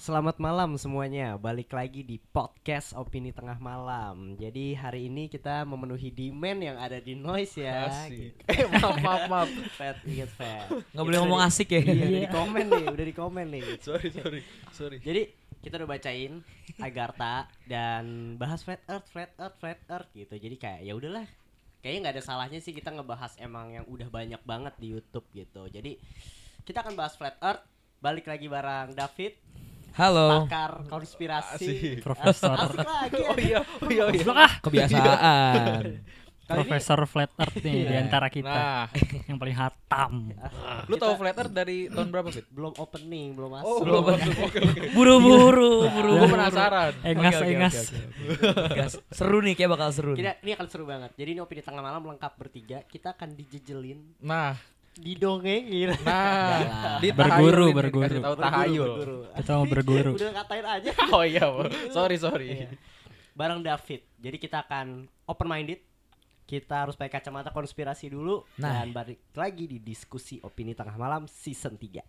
Selamat malam semuanya, balik lagi di podcast Opini Tengah Malam Jadi hari ini kita memenuhi demand yang ada di Noise ya Asik. gitu. Eh maaf maaf maaf. Fat, inget Fat Nggak boleh ngomong asik ya. Iya, udah di komen nih, udah di komen nih sorry sorry sorry. Jadi kita udah bacain Agartha dan bahas flat earth, flat earth, flat earth gitu. Jadi kayak ya udahlah. Kayaknya nggak ada salahnya sih kita ngebahas emang yang udah banyak banget di YouTube gitu. Jadi kita akan bahas flat earth. Balik lagi bareng David, Halo. pakar konspirasi. Asik. Profesor. Asik lagi. Oh iya oh iya oh iya. Ah, Kebiasaan. Profesor Flat Earth nih di antara kita Nah, yang paling hatam. lu tahu flat earth dari tahun berapa, Fit? belum opening, belum masuk. Oh, belum masuk. Oke oke. Buru-buru, buru. Gue penasaran. Engas, engas. Seru nih kayak bakal seru. nih. Kita, ini akan seru banget. Jadi ini opini tengah malam lengkap bertiga. Kita akan dijejelin, Nah, didongengin. nah, di Berguru, berguru. Tahu tahayul. Berguru. Kita mau berguru. Udah katain aja. Oh iya, sorry sorry. Iya. Bareng David. Jadi kita akan open minded. Kita harus pakai kacamata konspirasi dulu Nah. dan balik lagi di diskusi opini tengah malam season 3.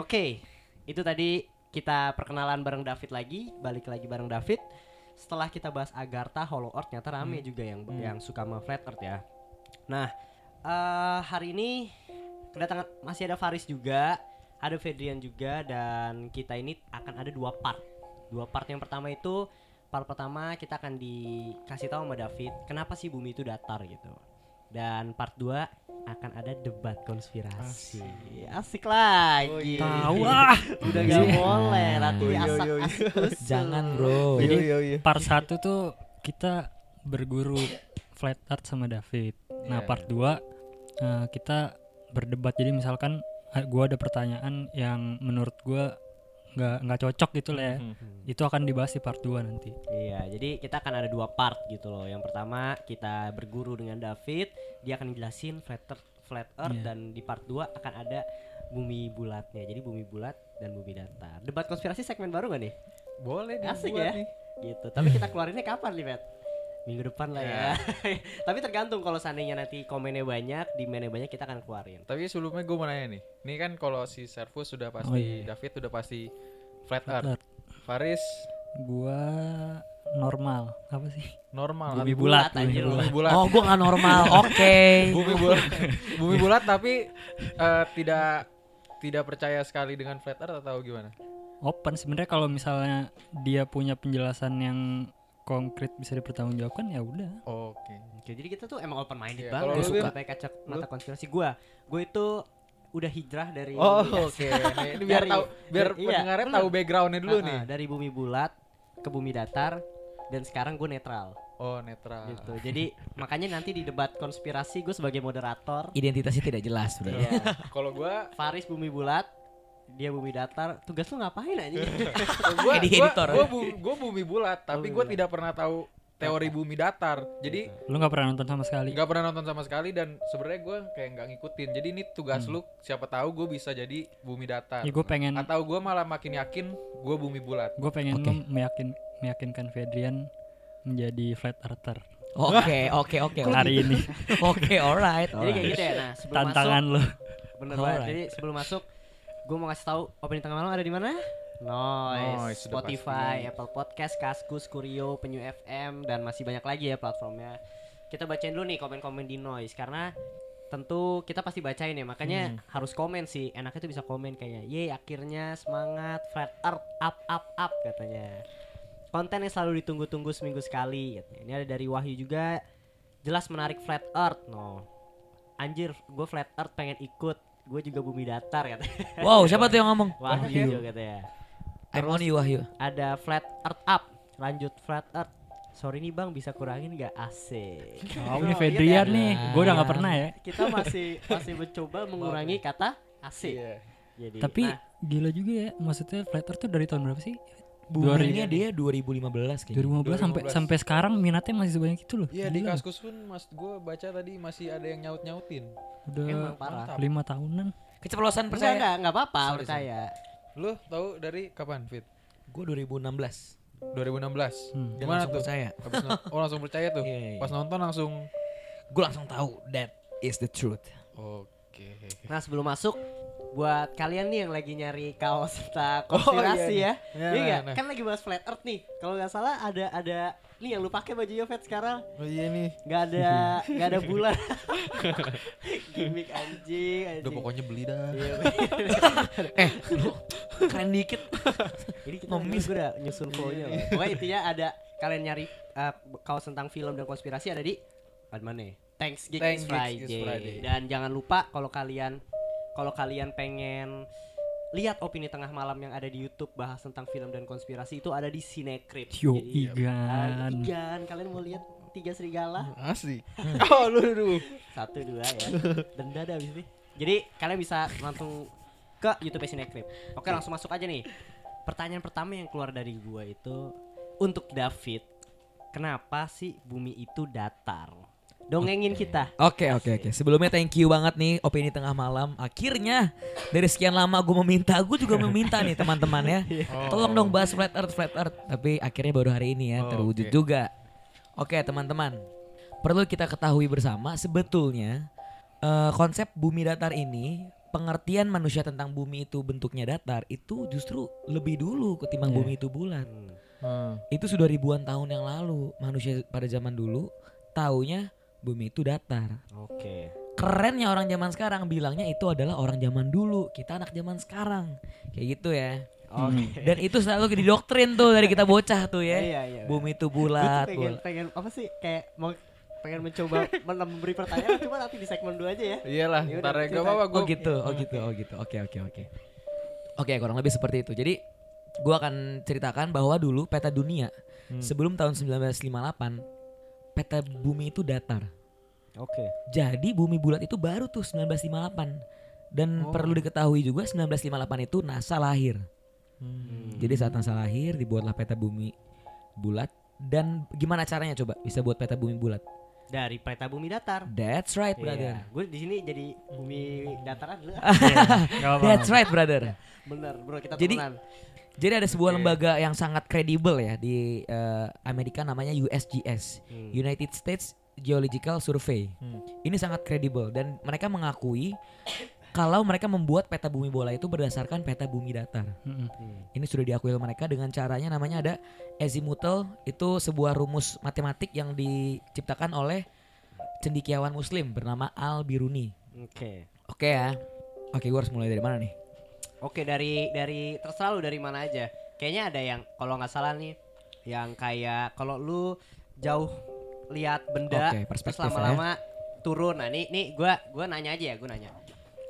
Oke, itu tadi kita perkenalan bareng David lagi, balik lagi bareng David. Setelah kita bahas Agartha, Hollow Earth, ternyata rame juga yang yang suka sama Flat Earth ya. Nah, eh hari ini kedatangan masih ada Faris juga, ada Fedrian juga, dan kita ini akan ada dua part. Dua part yang pertama itu part pertama kita akan dikasih tahu sama David kenapa sih bumi itu datar gitu. Dan part 2 akan ada debat konspirasi. Asik, lagi. Tahu ah. Udah gak boleh nanti Oh, iya, asak iya, iya. asik. Jangan bro. Jadi Iya, iya. part 1 tuh kita berguru Flat Earth sama David. Nah, Iya, part 2 kita berdebat. Jadi misalkan eh, gua ada pertanyaan yang menurut gua nggak nggak cocok gitu lah ya. Hmm. Itu akan dibahas di part 2 nanti. Iya, jadi kita akan ada dua part gitu loh. Yang pertama kita berguru dengan David, dia akan jelasin flat earth, flat earth Iya. dan di part 2 akan ada bumi bulatnya. Jadi bumi bulat dan bumi datar. Debat konspirasi segmen baru gak nih? Boleh Asik dibuat ya. nih. Gitu. Tapi kita keluarinnya kapan nih, Pet? Minggu depan lah ya. Tapi tergantung kalau seandainya nanti komennya banyak, demandnya banyak kita akan keluarin. Tapi sebelumnya gue mau nanya nih. Ini kan kalau si Servus sudah pasti, Oh, iya. David sudah pasti flat, Flat earth. Earth. Faris Gua normal. Apa sih? normal. Bumi atau- bulat, anjir. bumi bulat. Oh, gua nggak normal. Oke. bumi bulat. bumi bulat tapi eh, tidak tidak percaya sekali dengan flat earth atau gimana? open sebenarnya kalau misalnya dia punya penjelasan yang konkret bisa dipertanggungjawabkan ya udah Oke. Oke, jadi kita tuh emang open minded Iya, banget. Gue suka pakai kaca mata konspirasi gua. Gue itu udah hijrah dari Oh, oke. Nih, Ini biar tahu biar iya, pendengarnya bener. tahu backgroundnya dulu Ah, nih. ah, dari bumi bulat ke bumi datar dan sekarang gue netral Oh, netral. gitu. Jadi makanya nanti di debat konspirasi gue sebagai moderator. Identitasnya tidak jelas sebenarnya. Iya. Kalau gua Faris bumi bulat, dia bumi datar. Tugas lu ngapain aja? gua, editor. gua, bu- gua bumi bulat, tapi bumi gua bulat. tidak pernah tahu teori bumi datar. Jadi lu nggak pernah nonton sama sekali nggak pernah nonton sama sekali dan sebenarnya gua kayak nggak ngikutin. Jadi ini tugas Hmm. lu siapa tahu gue bisa jadi bumi datar. ya gue pengen Atau gua malah makin yakin gua bumi bulat. gue pengen lu meyakin meyakinkan Fedrian menjadi flat earther Oke, oke, oke. hari ini Oke, alright. Jadi kayak gitu ya. Nah sebelum tantangan masuk, lu bener Alright. banget. Jadi sebelum masuk, gue mau ngasih tahu opini tengah malam ada di mana? Noise, Noise, Spotify, pasti. Apple Podcast, Kaskus, Kurio, Penyu FM dan masih banyak lagi ya platformnya. Kita bacain dulu nih komen-komen di Noise karena tentu kita pasti bacain ya makanya Hmm. harus komen sih enaknya tuh bisa komen kayak ye akhirnya semangat flat earth up up up katanya konten yang selalu ditunggu-tunggu seminggu sekali katanya. ini ada dari Wahyu juga. Jelas menarik flat earth no. Anjir gue flat earth pengen ikut. Gue juga bumi datar katanya Wow, siapa tuh yang ngomong? Wahyu katanya I'm on you, Wahyu. ada flat earth up. Lanjut flat earth. Sorry nih bang bisa kurangin gak asik. Oh ini Oh, Fedrian iya, nih. Gue udah nggak pernah ya. Kita masih masih mencoba mengurangi kata asik. Iya. jadi tapi nah, gila juga ya. Maksudnya flat earth tuh dari tahun berapa sih Boomingnya dia 2015 kayaknya. 2015 sampai 2015. sampai sekarang minatnya masih sebanyak itu loh. Iya di. Kaskus pun mas gue baca tadi masih ada yang nyaut nyautin. Udah Emang parah. mantap. lima tahunan. Keceplosan percaya. enggak, enggak apa-apa, Sorry, percaya. Lu tahu dari kapan Fit? Gue 2016. 2016. Hmm. Gimana tuh? percaya. No- oh langsung percaya tuh. Iya, iya, iya. Pas nonton langsung. Gue langsung tahu that is the truth. Oke. Nah, sebelum masuk buat kalian nih yang lagi nyari kaos tentang Oh, konspirasi iya, ya. nih. Iya, Iya nah, nah. Kan lagi bahas flat earth nih. Kalau nggak salah ada ada nih yang lu pakai bajunya Fat sekarang Oh iya nih. nggak ada nggak ada bulan. Gimik anjing, anjing. Udah pokoknya beli dah. Iya, Eh, lu keren dikit. Ini kita Ngemis. gue udah nyusun flow-nya loh. Pokoknya intinya ada kalian nyari uh, kaos tentang film dan konspirasi ada di ada mana? ya? Thanks Geek Thanks Friday. Friday. Dan jangan lupa kalau kalian kalau kalian pengen lihat opini tengah malam yang ada di YouTube bahas tentang film dan konspirasi itu ada di Cinecrip. Yo Jadi, igan. igan. Kalian mau lihat tiga serigala? Asik. oh lu dulu. Satu dua ya. Denda dah abis ini. Jadi kalian bisa langsung ke YouTube Cinecrip. Oke, langsung masuk aja nih. Pertanyaan pertama yang keluar dari gua itu untuk David, kenapa sih bumi itu datar? Dongengin kita. Oke oke oke. Sebelumnya thank you banget nih opini tengah malam. Akhirnya dari sekian lama gue meminta, gue juga meminta nih teman-teman ya. Tolong dong bahas flat earth flat earth. Tapi akhirnya baru hari ini ya Oh, terwujud oke. juga. Oke teman-teman. Perlu kita ketahui bersama sebetulnya eh, konsep bumi datar ini pengertian manusia tentang bumi itu bentuknya datar itu justru lebih dulu ketimbang Iya. bumi itu bulat. Hmm. Itu sudah ribuan tahun yang lalu manusia pada zaman dulu taunya bumi itu datar Oke. kerennya orang zaman sekarang bilangnya itu adalah orang zaman dulu kita anak zaman sekarang kayak gitu ya Oke. dan itu selalu didoktrin tuh dari kita bocah tuh ya Iya, iya. bumi itu Gua tuh bulat pengen bulat. pengen apa sih kayak mau pengen mencoba men- memberi pertanyaan cuma nanti di segmen 2 aja ya. Iyalah, Ya ntar ya cerita. gak apa-apa oh gue. gitu oh gitu oh gitu oke oke oke oke kurang lebih seperti itu jadi gua akan ceritakan bahwa dulu peta dunia Hmm. sebelum tahun 1958 peta bumi itu datar Oke. Jadi bumi bulat itu baru tuh 1958. Dan Oh. perlu diketahui juga 1958 itu NASA lahir. Hmm. Jadi saat NASA lahir dibuatlah peta bumi bulat dan gimana caranya coba bisa buat peta bumi bulat? Dari peta bumi datar. That's right, brother. Gue di sini jadi bumi dataran dulu. Nggak apa-apa. That's right, brother. Bener, bro kita Jadi-. Jadi ada sebuah Oke. lembaga yang sangat kredibel ya di eh, Amerika namanya USGS, Hmm. United States Geological Survey. Hmm. Ini sangat kredibel dan mereka mengakui kalau mereka membuat peta bumi bola itu berdasarkan peta bumi datar. Mm-mm. Hmm. Ini sudah diakui oleh mereka dengan caranya namanya ada azimuthal itu sebuah rumus matematik yang diciptakan oleh cendikiawan muslim bernama Al Biruni. Oke. Oke ya. Oke, gue harus mulai dari mana nih? Oke, dari dari terserah lu dari mana aja. Kayaknya ada yang kalau nggak salah nih yang kayak kalau lu jauh lihat benda Oke, terus ya. lama-lama turun. Nah, nih nih gua gua nanya aja ya, gua nanya.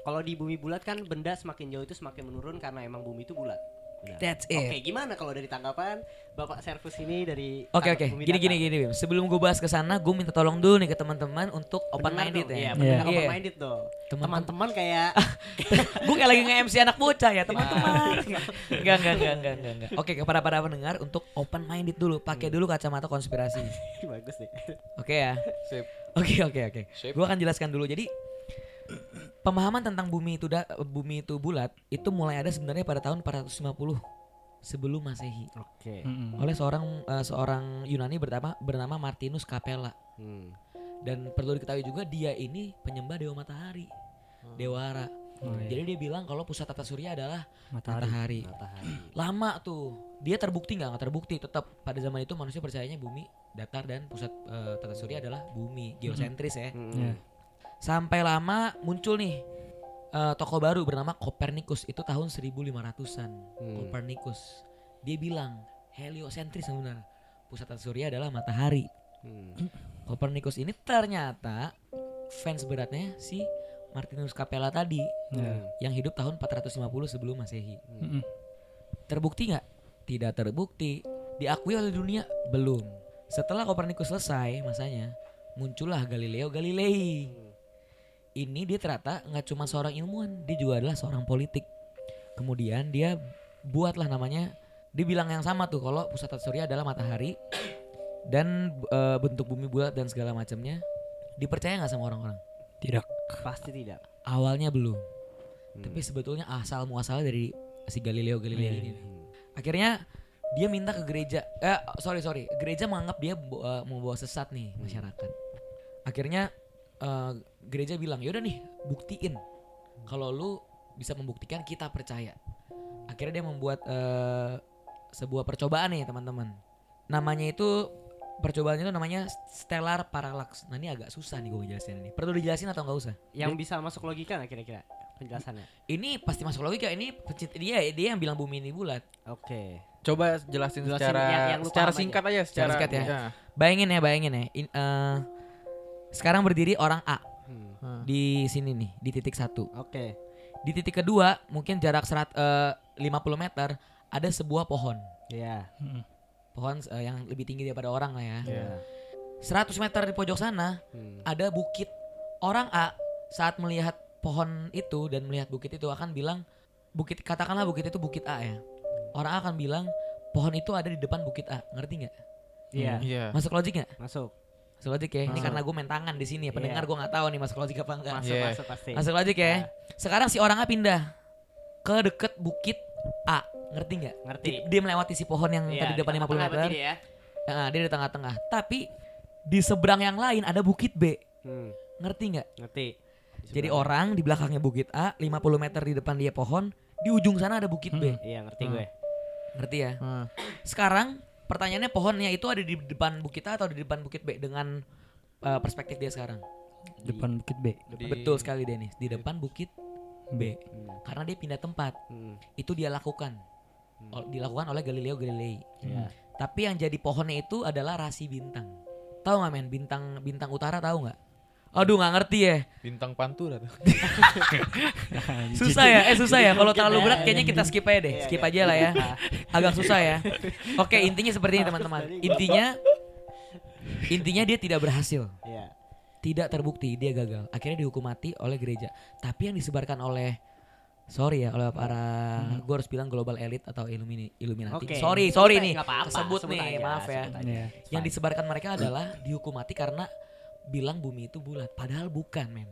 Kalau di bumi bulat kan benda semakin jauh itu semakin menurun karena emang bumi itu bulat. Benar. That's Oke, it. gimana kalau dari tanggapan Bapak Servus ini dari Oke oke, bumi gini gini gini. Sebelum gue bahas ke sana, gue minta tolong dulu nih ke teman-teman untuk open minded ya. Iya, Iya. open minded dong. Teman-teman- kayak gue kayak lagi nge-MC anak bocah ya teman-teman. Enggak enggak enggak enggak enggak. enggak. Oke kepada para pendengar untuk open minded dulu, pakai dulu kacamata konspirasi. bagus nih. Oke ya. Sip. Oke oke oke. Sip. Gue akan jelaskan dulu. Jadi pemahaman tentang bumi itu da- bumi itu bulat itu mulai ada sebenarnya pada tahun 450 sebelum masehi Oke. Mm-mm. oleh seorang eh, seorang Yunani bernama bernama Martinus Capella Hmm. dan perlu diketahui juga dia ini penyembah dewa matahari dewara Oh, iya. jadi dia bilang kalau pusat tata surya adalah Matahari. matahari Matahari. lama tuh dia terbukti nggak nggak terbukti tetap pada zaman itu manusia percayanya bumi datar dan pusat eh, tata surya adalah bumi geosentris ya Hmm. Iya. Sampai lama muncul nih eh, tokoh baru bernama Copernicus itu tahun 1500-an Hmm. Copernicus dia bilang heliosentris sebenarnya pusat tata surya adalah matahari Hmm. Copernicus ini ternyata fans beratnya si Martinus Capella tadi Iya. yang hidup tahun 450 sebelum masehi Mm-mm. Terbukti nggak? Tidak terbukti. Diakui oleh dunia? Belum. Setelah Kopernikus selesai masanya, muncullah Galileo Galilei. Ini dia ternyata nggak cuma seorang ilmuwan, dia juga adalah seorang politik. Kemudian dia buatlah namanya dia bilang yang sama tuh kalau pusat tata surya adalah matahari dan eh, bentuk bumi bulat dan segala macamnya. Dipercaya nggak sama orang-orang? Tidak. Pasti tidak. Awalnya belum, Hmm. tapi sebetulnya asal muasal dari si Galileo Galilei Iya, ini. Akhirnya dia minta ke gereja. Eh sorry sorry, gereja menganggap dia eh, mau bawa sesat nih masyarakat. Akhirnya eh, gereja bilang yaudah nih buktiin kalau lu bisa membuktikan kita percaya. Akhirnya dia membuat eh, sebuah percobaan nih teman-teman. Namanya itu percobaan itu namanya stellar parallax. Nah ini agak susah nih gue jelasin ini. Perlu dijelasin atau nggak usah? Yang bisa masuk logika nggak kira-kira penjelasannya? Ini pasti masuk logika. Ini dia dia yang bilang bumi ini bulat. Oke. Coba jelasin, Jelasin secara yang- yang secara paham aja. singkat aja, secara singkat ya. Ya. Bayangin ya, bayangin ya. In- eh, sekarang berdiri orang A Hmm. Hmm. di sini nih, di titik satu. Oke. Di titik kedua, mungkin jarak serat eh, 50 meter ada sebuah pohon. Iya. Mm. Pohon eh, yang lebih tinggi daripada orang lah ya. Iya. 100 meter di pojok sana Hmm. ada bukit. Orang A saat melihat pohon itu dan melihat bukit itu akan bilang bukit katakanlah bukit itu bukit A ya. Orang A akan bilang pohon itu ada di depan bukit A. Ngerti nggak? Iya. Iya. Masuk logik nggak? Masuk. Masuk logik ya. Ini Masuk. karena gue main tangan di sini ya. Pendengar Iya. gue nggak tahu nih masuk logik apa enggak. Masuk Iya. masuk pasti. Masuk logik ya. Iya. Sekarang si orang A pindah ke deket bukit A. Ngerti nggak? Ngerti. Di- Dia melewati si pohon yang Iya, tadi di depan 50 tengah-tengah meter. berarti dia ya. Nah, dia di tengah-tengah. Tapi di seberang yang lain ada bukit B. Hmm. Ngerti nggak? Ngerti. Di Jadi orang di belakangnya bukit A, 50 meter di depan dia pohon, di ujung sana ada bukit B. Hmm. Iya ngerti Hmm. gue. Ngerti ya? Hmm. Sekarang pertanyaannya pohonnya itu ada di depan bukit A atau di depan bukit B dengan uh, perspektif dia sekarang? Depan Bukit B. Di- Betul sekali Dennis, di depan bukit B. Hmm. Karena dia pindah tempat. Hmm. Itu dia lakukan. Ol- dilakukan oleh Galileo Galilei. Iya. Tapi yang jadi pohonnya itu adalah rasi bintang. Tahu nggak men? Bintang bintang utara tahu nggak? Aduh nggak ngerti ya. Bintang pantura tuh. Susah ya, eh susah ya. Kalau terlalu ya. berat kayaknya kita skip aja deh. Iya, Skip iya. aja lah ya. Agak susah ya. Oke intinya seperti ini teman-teman. Intinya intinya dia tidak berhasil. Iya. Tidak terbukti dia gagal. Akhirnya dihukum mati oleh gereja. Tapi yang disebarkan oleh sorry ya oleh para gue harus bilang global elite atau Illumini, Illuminati. Oke. Sorry, sorry nih. Kesebut sebut nih, aja, maaf ya. Iya. Yang disebarkan mereka adalah dihukum mati karena bilang bumi itu bulat. Padahal bukan, men.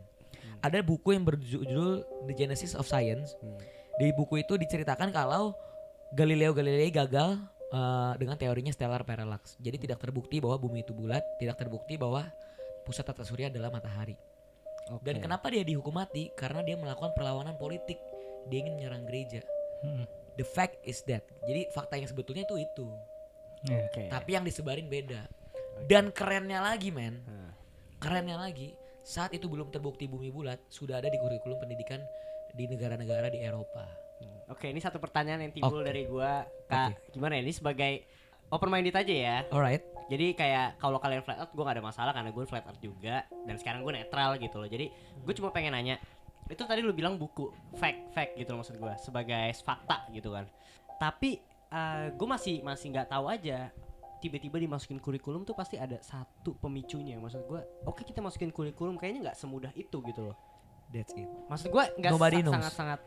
Ada buku yang berjudul The Genesis of Science. Hmm. Di buku itu diceritakan kalau Galileo Galilei gagal eh, dengan teorinya stellar parallax. Jadi tidak terbukti bahwa bumi itu bulat, tidak terbukti bahwa pusat tata surya adalah matahari. Dan Oke. kenapa dia dihukum mati? Karena dia melakukan perlawanan politik. Dia ingin menyerang gereja. Mm. The fact is that. Jadi fakta yang sebetulnya itu itu. Oke. Tapi yang disebarin beda. Dan kerennya lagi, men. Hmm. Kerennya lagi, saat itu belum terbukti bumi bulat, sudah ada di kurikulum pendidikan di negara-negara di Eropa. Oke, ini satu pertanyaan yang timbul Oke. dari gua. Kak, gimana ya? Ini sebagai open minded aja ya. Alright. Jadi kayak kalau kalian flat earth gue gak ada masalah karena gue flat earth juga dan sekarang gue netral gitu loh. Jadi gue cuma pengen nanya itu tadi lu bilang buku fact fact gitu loh maksud gue sebagai fakta gitu kan. Tapi gue masih masih nggak tahu aja tiba-tiba dimasukin kurikulum tuh pasti ada satu pemicunya. Maksud gue oke kita masukin kurikulum kayaknya nggak semudah itu gitu loh. That's it. maksud gue nggak sa- knows. sangat-sangat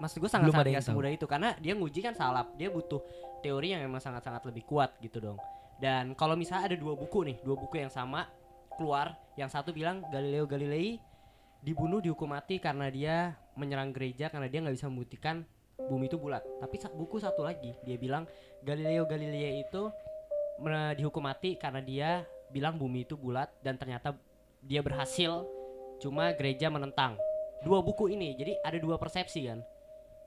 maksud gue sangat Belum sangat nggak semudah itu karena dia nguji kan salah dia butuh teori yang memang sangat-sangat lebih kuat gitu dong. Dan kalau misalnya ada dua buku nih dua buku yang sama keluar yang satu bilang Galileo Galilei dibunuh dihukum mati karena dia menyerang gereja karena dia nggak bisa membuktikan bumi itu bulat. Tapi buku satu lagi dia bilang Galileo Galilei itu dihukum mati karena dia bilang bumi itu bulat dan ternyata dia berhasil cuma gereja menentang dua buku ini jadi ada dua persepsi kan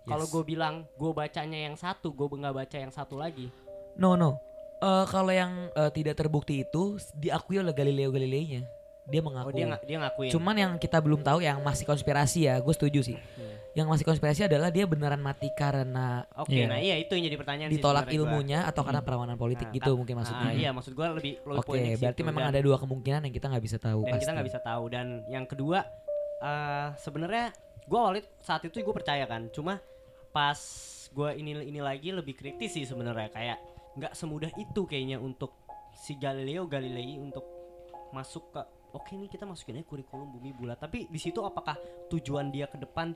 kalau Yes. gue bilang gue bacanya yang satu gue nggak baca yang satu lagi No no. Eh, kalau yang eh, tidak terbukti itu diakui oleh Galileo Galilei-nya. Dia oh mengaku. dia nggak dia ngakuin Cuman yang kita belum tahu yang masih konspirasi ya, gue setuju sih. Hmm. Yang masih konspirasi adalah dia beneran mati karena oke Iya. nah iya itu yang jadi pertanyaan sih ditolak gua. ilmunya atau karena perlawanan politik Nah, gitu mungkin Ah, maksudnya. iya maksud gue lebih Oke, ke berarti situ. memang Dan- ada dua kemungkinan yang kita nggak bisa tahu dan pasti. kita nggak bisa tahu dan yang kedua eh sebenarnya gue awalnya saat itu gue percaya kan cuma pas gue ini ini lagi lebih kritis sih sebenarnya kayak nggak semudah itu kayaknya untuk si Galileo Galilei untuk masuk ke oke nih kita masukin aja kurikulum bumi bulat tapi di situ apakah tujuan dia ke depan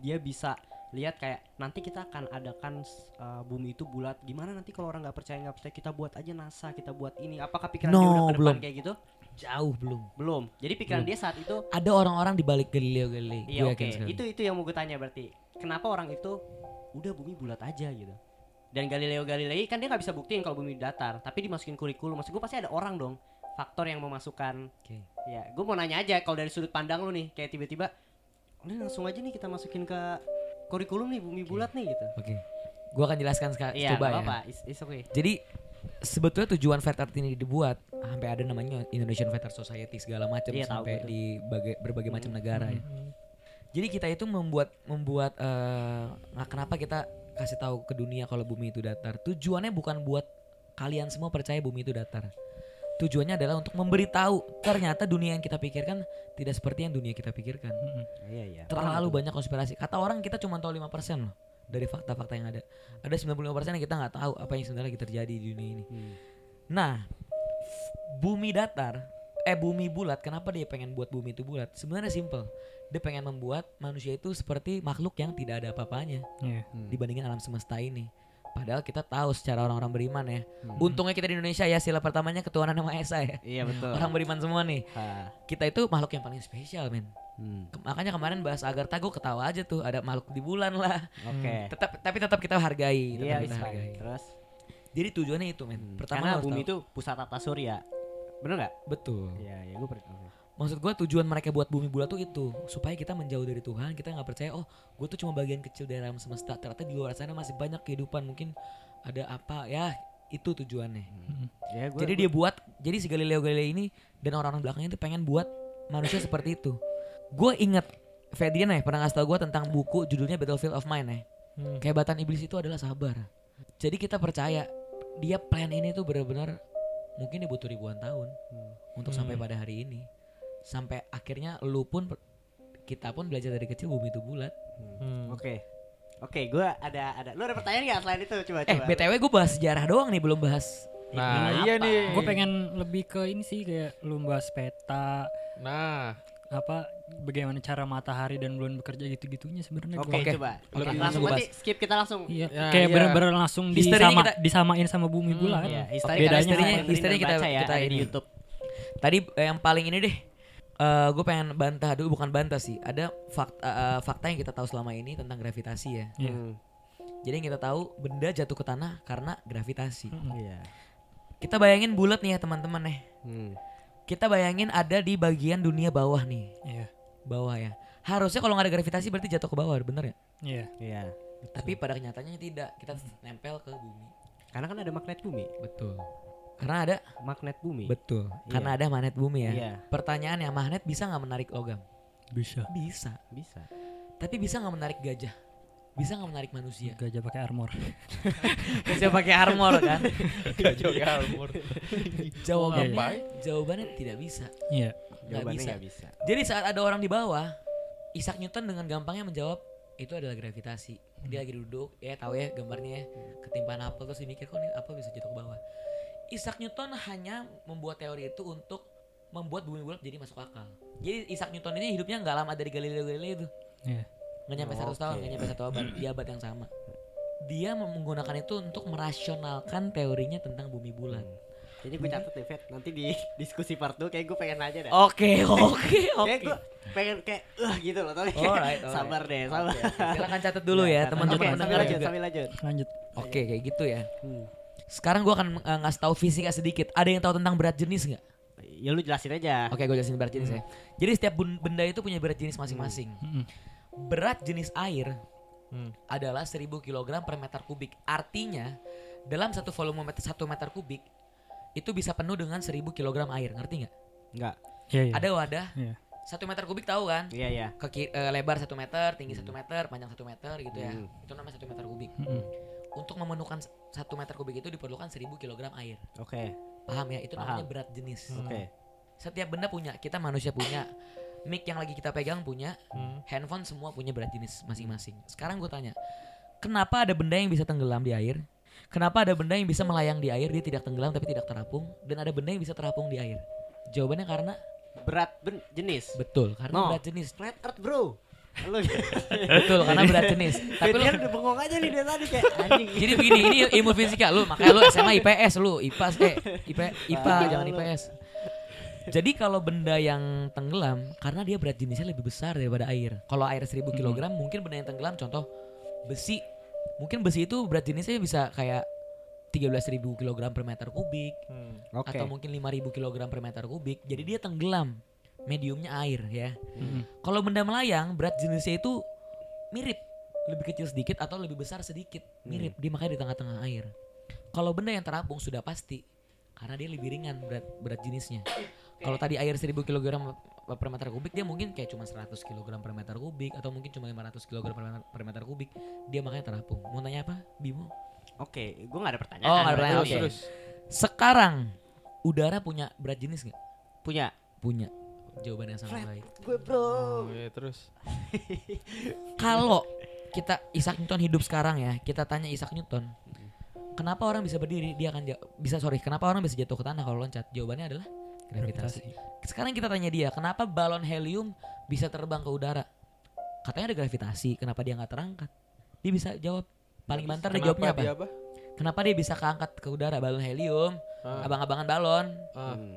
dia bisa lihat kayak nanti kita akan adakan uh, bumi itu bulat. Gimana nanti kalau orang nggak percaya nggak percaya kita buat aja NASA kita buat ini. Apakah pikiran dia No, udah ke depan belum. kayak gitu? Jauh belum. belum. Jadi pikiran dia saat itu Ada orang-orang di balik Galileo Galilei. iya oke. sekali. itu itu yang mau gue tanya berarti. Kenapa orang itu udah bumi bulat aja gitu. Dan Galileo Galilei kan dia nggak bisa buktiin kalau bumi datar tapi dimasukin kurikulum. Maksud gue pasti ada orang dong faktor yang memasukkan Oke. ya gue mau nanya aja kalau dari sudut pandang lu nih kayak tiba-tiba udah langsung aja nih kita masukin ke kurikulum nih bumi bulat nih gitu Oke. Gua akan jelaskan sekali iya coba nggak ya. apa it's, it's okay Jadi sebetulnya tujuan Flat Earth ini dibuat sampai ada namanya Indonesian Flat Earth Society segala macam Iya, tahu sampai gua tuh. di bagai- berbagai macam negara ya. Jadi kita itu membuat membuat nah kenapa kita kasih tahu ke dunia kalau bumi itu datar? Tujuannya bukan buat kalian semua percaya bumi itu datar. Tujuannya adalah untuk memberitahu ternyata dunia yang kita pikirkan tidak seperti yang dunia kita pikirkan. Mm-mm. iya iya Terlalu banyak konspirasi. Kata orang kita cuma tahu 5% loh dari fakta-fakta yang ada. Ada 95% yang kita nggak tahu apa yang sebenarnya lagi terjadi di dunia ini. Hmm. Nah, bumi datar, eh bumi bulat, kenapa dia pengen buat bumi itu bulat? Sebenarnya simple. Dia pengen membuat manusia itu seperti makhluk yang tidak ada apa-apanya Iya. Hmm. dibandingkan alam semesta ini. Padahal kita tahu secara orang-orang beriman ya. Hmm. Untungnya kita di Indonesia ya sila pertamanya ketuhanan yang Maha Esa ya. iya betul Orang beriman semua nih. Ha. Kita itu makhluk yang paling spesial, men. Hmm. Makanya kemarin bahas Agartha gue ketawa aja tuh ada makhluk di bulan lah. oke Tetap tapi tetap kita hargai, tetap iya kita hargai. terus Jadi tujuannya itu, men. Hmm. Pertama karena bumi tahu. itu pusat tata surya bener nggak betul. iya iya gue percaya Maksud gue tujuan mereka buat bumi bulat tuh itu supaya kita menjauh dari Tuhan, kita nggak percaya oh gue tuh cuma bagian kecil dari alam semesta. Ternyata di luar sana masih banyak kehidupan mungkin ada apa ya itu tujuannya. ya gue jadi dia buat jadi si Galileo Galilei ini dan orang-orang belakangnya itu pengen buat manusia seperti itu. Gue inget Fedrian ya pernah ngasih tau gue tentang buku judulnya Battlefield of Mind ya. Hmm. Kehebatan iblis itu adalah sabar. Jadi kita percaya dia plan ini tuh benar-benar mungkin dia butuh ribuan tahun untuk sampai Hmm. pada hari ini. Sampai akhirnya lu pun kita pun belajar dari kecil bumi itu bulat. Hmm. oke oke gue ada ada lu ada pertanyaan nggak selain itu coba Eh coba btw gue bahas sejarah doang nih belum bahas. Nah, Ini iya apa? nih. Gue pengen lebih ke ini sih kayak lu bahas peta Nah, apa bagaimana cara matahari dan bulan bekerja gitu-gitunya sebenarnya Oke, gua. Oke. coba. Oke, langsung langsung berarti skip kita langsung. Iya, Ya, kayak iya. bener-bener langsung disama, kita- disamain sama bumi bulan. Iya, history bedanya historinya, apa? History kita- baca ya, kita ada di ini. YouTube. Tadi eh, yang paling ini deh. Eh gue pengen bantah dulu bukan bantah sih. Ada fakta eh, fakta yang kita tahu selama ini tentang gravitasi ya. Iya. Hmm, Jadi yang kita tahu benda jatuh ke tanah karena gravitasi. Mm-mm. Iya. Kita bayangin bulat nih ya teman-teman nih. Hmm. Kita bayangin ada di bagian dunia bawah nih, Iya. bawah ya. Harusnya kalau nggak ada gravitasi berarti jatuh ke bawah, bener ya? Iya. Iya. Tapi pada kenyataannya tidak. Kita nempel ke bumi. Karena kan ada magnet bumi. Betul. Karena ada Magnet bumi. betul. Karena ada magnet bumi ya. Iya. Pertanyaannya magnet bisa nggak menarik logam? Bisa. Bisa. Bisa. Tapi bisa nggak menarik gajah? Bisa nggak menarik manusia? Gajah pakai armor. Bisa pakai armor kan? gajah galmur. Jawabannya, Ngapain? jawabannya tidak bisa. Iya. Jawabannya bisa. bisa. Jadi saat ada orang di bawah, Isaac Newton dengan gampangnya menjawab itu adalah gravitasi. Dia lagi duduk, ya tahu ya gambarnya ya, ketimpaan apel terus dia mikir kok ini apel bisa jatuh ke bawah. Isaac Newton hanya membuat teori itu untuk membuat bumi bulat jadi masuk akal. Jadi Isaac Newton ini hidupnya nggak lama dari Galileo Galilei itu, Iya. nggak nyampe Oh, satu tahun, oke. nggak nyampe satu abad, di abad yang sama. Dia menggunakan itu untuk merasionalkan teorinya tentang bumi bulat. Jadi gue catat deh, Fet. Nanti di diskusi part 2 kayak gue pengen nanya dah. Oke, oke, oke. Kayak gue pengen kayak uh gitu loh tau Alright, alright. Sabar deh, sabar. Silakan catat dulu ya, teman-teman Oke, sambil pendengar lanjut, juga. sambil lanjut. Lanjut. Oke, kayak gitu ya. Hmm. Sekarang gua akan uh, ngasih tahu fisika sedikit. Ada yang tahu tentang berat jenis nggak? Ya lu jelasin aja. Oke, gue jelasin berat jenis ya. Jadi setiap benda itu punya berat jenis masing-masing. Mm-mm. Berat jenis air Hmm. adalah 1000 kg per meter kubik. Artinya dalam satu volume meter, satu meter kubik itu bisa penuh dengan 1000 kg air. Ngerti nggak? Enggak. Iya, iya. Ada wadah Iya. satu meter kubik tahu kan? Iya, iya. Ke eh, lebar satu meter, tinggi satu meter, panjang satu meter gitu ya. Hmm. Itu namanya satu meter kubik. Mm-mm. Untuk memenuhkan satu meter kubik itu diperlukan 1000 kg air. Oke. Paham ya? Itu namanya Paham. berat jenis. Oke. Setiap benda punya, kita manusia punya, mic yang lagi kita pegang punya, Hmm. handphone semua punya berat jenis masing-masing. Sekarang gue tanya, kenapa ada benda yang bisa tenggelam di air? Kenapa ada benda yang bisa melayang di air dia tidak tenggelam tapi tidak terapung dan ada benda yang bisa terapung di air? Jawabannya karena Berat ben jenis. betul, karena No. berat jenis. Flat Earth, Bro. Lu Betul karena berat jenis. Tapi lu udah bengong aja nih dari tadi kayak anjing. jadi begini, ini ilmu fisika lu, makanya lu SMA IPS lu, IPA eh IP, IPA jangan IPS. Jadi kalau benda yang tenggelam karena dia berat jenisnya lebih besar daripada air. Kalau air 1000 kg mungkin benda yang tenggelam contoh besi. Mungkin besi itu berat jenisnya bisa kayak 13.000 kg per meter kubik Hmm. Oke. atau mungkin 5.000 kg per meter kubik. Jadi dia tenggelam. Mediumnya air ya. Mm-mm. Kalau benda melayang berat jenisnya itu mirip, lebih kecil sedikit atau lebih besar sedikit, mirip. Dia makanya di tengah-tengah air. Kalau benda yang terapung sudah pasti karena dia lebih ringan berat berat jenisnya. Kalau tadi air 1000 kg per meter kubik dia mungkin kayak cuma 100 kg per meter kubik atau mungkin cuma 500 kg per meter, per meter kubik. Dia makanya terapung. Mau nanya apa, Bimo? Oke, gua gak ada pertanyaan. Oh, ada pertanyaan, Oke. oke. Terus Sekarang udara punya berat jenis nggak? Punya. Punya. Jawaban yang sangat baik. Gue bro. Oh, iya, terus. Kalau kita Isaac Newton hidup sekarang ya, kita tanya Isaac Newton, kenapa orang bisa berdiri? Dia akan bisa sorry, kenapa orang bisa jatuh ke tanah kalau loncat? Jawabannya adalah gravitasi. Sekarang kita tanya dia, kenapa balon helium bisa terbang ke udara? Katanya ada gravitasi, kenapa dia nggak terangkat? Dia bisa jawab. Paling banter dia jawabnya apa? dia apa? Kenapa dia bisa keangkat ke udara balon helium? Ah. Abang-abangan balon. Ah. Hmm.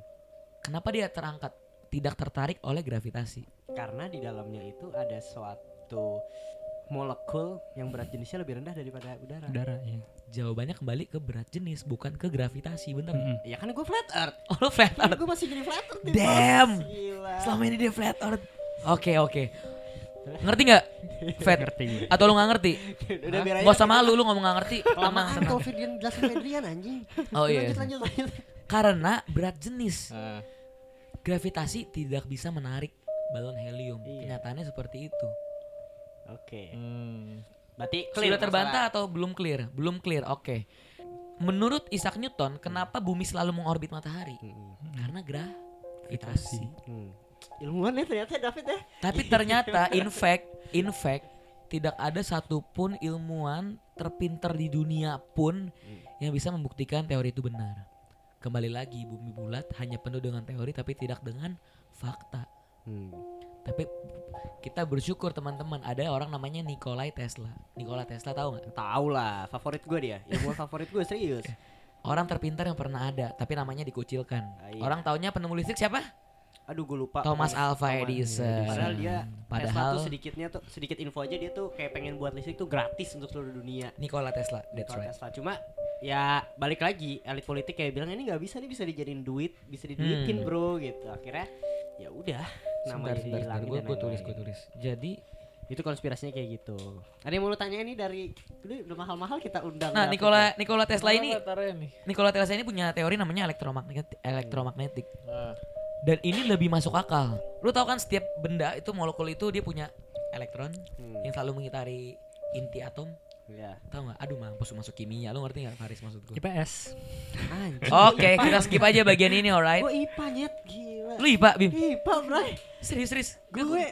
Kenapa dia terangkat? Tidak tertarik oleh gravitasi. Karena di dalamnya itu ada suatu molekul yang berat jenisnya lebih rendah daripada udara. Udara ya. Jawabannya kembali ke berat jenis, bukan ke gravitasi, bener nggak? Mm-mm. Ya kan gue flat earth. Oh lu flat Kan earth. gue masih gini flat earth. nih, Damn. Gila. Selama ini dia flat earth. Oke oke. Ngerti nggak? Fat. Ngerti gue. Atau lu nggak ngerti? Udah biar aja. Gak usah malu lu ngomong nggak ngerti. Tenang. kalau Fedrian jelasin Fedrian anjing. Oh iya. Lanjut lanjut lanjut. Karena berat jenis, Ah. Gravitasi tidak bisa menarik balon helium. Iya. Kenyataannya seperti itu. Oke. Hmm. Berarti clear Sudah terbantah atau belum clear? Belum clear. Oke. Menurut Isaac Newton, kenapa bumi selalu mengorbit matahari? Karena gravitasi. Hmm. Ilmuwan ya ternyata David ya. Tapi ternyata in fact, in fact tidak ada satupun ilmuwan terpinter di dunia pun yang bisa membuktikan teori itu benar. Kembali lagi bumi bulat hanya penuh dengan teori tapi tidak dengan fakta. Hmm. Tapi kita bersyukur teman-teman ada orang namanya Nikolai Tesla. Nikola Tesla tahu nggak? Tahu lah, favorit gue dia. Ilmuwan favorit gue serius. Orang terpintar yang pernah ada tapi namanya dikucilkan. Ah, iya. Orang taunya penemu listrik siapa? Aduh gue lupa. Thomas pokoknya. Alva Thomas. Edison. Padahal dia Tesla Padahal tuh sedikitnya tuh sedikit info aja dia tuh kayak pengen buat listrik tuh gratis untuk seluruh dunia. Nikola Tesla, that's Kalau right. Tesla cuma ya balik lagi elit politik kayak bilang ini nggak bisa nih bisa dijadiin duit bisa diduitin Hmm. bro gitu akhirnya ya udah namanya Sebentar, Gue dan tulis, gue tulis. Jadi itu konspirasinya kayak gitu ada yang mau lu tanya ini dari udah, mahal-mahal kita undang Nah, Nikola ya. Nikola Tesla ini nih. Nikola Tesla ini punya teori namanya elektromagnetik elektromagnetik Ah. Dan ini lebih masuk akal. Lu tahu kan setiap benda itu molekul itu dia punya elektron Hmm, yang selalu mengitari inti atom. ya. Tahu nggak? Aduh, mampus masuk kimia. Lu ngerti nggak Faris maksud gue? IPS. Oke, kita skip aja bagian ini, alright. gue IPA nyet gila Lu IPA, Bim. IPA bray Serius, serius. gue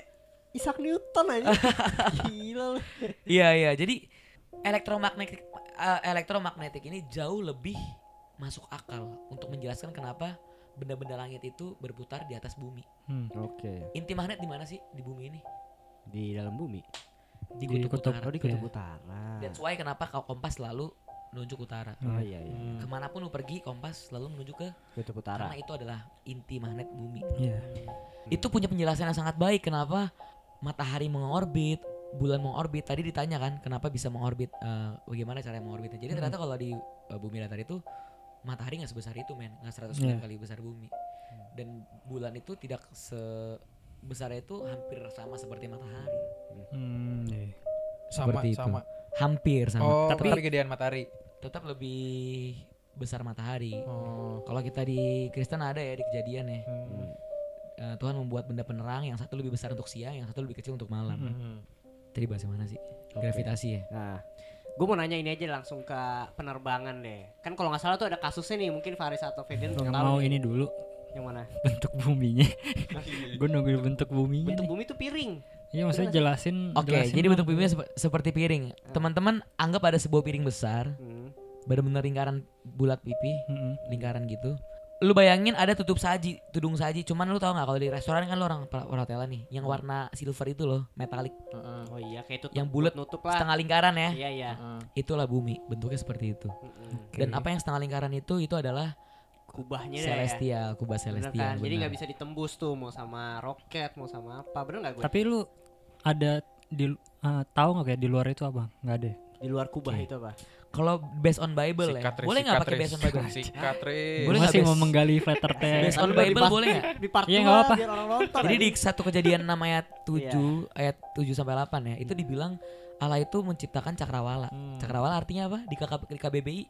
Isaac Newton aja gila lu Iya, iya. Jadi elektromagnetik eh, elektromagnetik ini jauh lebih masuk akal untuk menjelaskan kenapa benda-benda langit itu berputar di atas bumi. Hmm. oke Inti magnet di mana sih di bumi ini? di dalam bumi Di Di kutub, kutub. utara. oh di kutub utara That's why kenapa kau kompas selalu menunjuk utara. oh iya iya Hmm. Ke mana pun lu pergi kompas selalu menuju ke kutub utara karena itu adalah inti magnet bumi. Iya. Itu punya penjelasan yang sangat baik kenapa matahari mengorbit, bulan mengorbit. Tadi ditanya kan kenapa bisa mengorbit, eh, bagaimana cara mengorbitnya. Jadi ternyata kalau di eh, bumi datar itu matahari nggak sebesar itu men, nggak 100 Iya. kali besar bumi. Dan bulan itu tidak sebesar itu hampir sama seperti matahari. Hmm, iya. Sama Seperti itu. sama. Hampir sama. Oh, tapi tapi gedean matahari. tetap lebih besar matahari. Oh. Kalau kita di Kristen ada ya di kejadian ya. Hmm. Eh, Tuhan membuat benda penerang yang satu lebih besar untuk siang, yang satu lebih kecil untuk malam. Hmm. Tadi bahas yang mana sih? Oke. Gravitasi ya. Nah, gue mau nanya ini aja langsung ke penerbangan deh. Kan kalau nggak salah tuh ada kasusnya nih, mungkin Faris atau Fedin Yang yang tahu mau nih. ini dulu Yang mana? bentuk buminya. Gue nunggu bentuk buminya Bentuk nih. bumi tuh piring. Iya maksudnya jelasin. Oke, jelasin jadi bentuk bumi sep- seperti piring. Teman-teman anggap ada sebuah piring besar, Hmm. benar-benar lingkaran bulat pipi, Mm-mm. lingkaran gitu. Lu bayangin ada tutup saji, tudung saji. Cuman lu tau nggak kalau di restoran kan lu orang per- perhotelan nih, yang warna silver itu loh, metalik, Heeh. Oh iya kayak tutup Yang bulat, nutup lah. setengah lingkaran ya. Iya iya. Heeh. Itulah bumi, bentuknya seperti itu. Mm-mm. Dan apa yang setengah lingkaran itu itu adalah Kubahnya deh ya. celestial, kubah Bener celestial. kan? Jadi nggak bisa ditembus tuh mau sama roket, mau sama apa. Bener nggak gue? Tapi lu ada di eh, tahu nggak kayak di luar itu apa? Nggak ada. Di luar kubah Oke. itu apa? Kalau based on Bible ya, Sikat, Riz, boleh nggak pakai based on Bible? Sikat. Boleh Masih mau menggali flat earth Based on Bible boleh nggak? Di part Iya, dua nggak apa-apa. biar orang nonton. Jadi di satu kejadian 6 ayat 7 Iya. ayat 7 sampai 8 ya, itu dibilang Allah itu menciptakan cakrawala. Hmm. Cakrawala artinya apa? Di, KK, di KBBI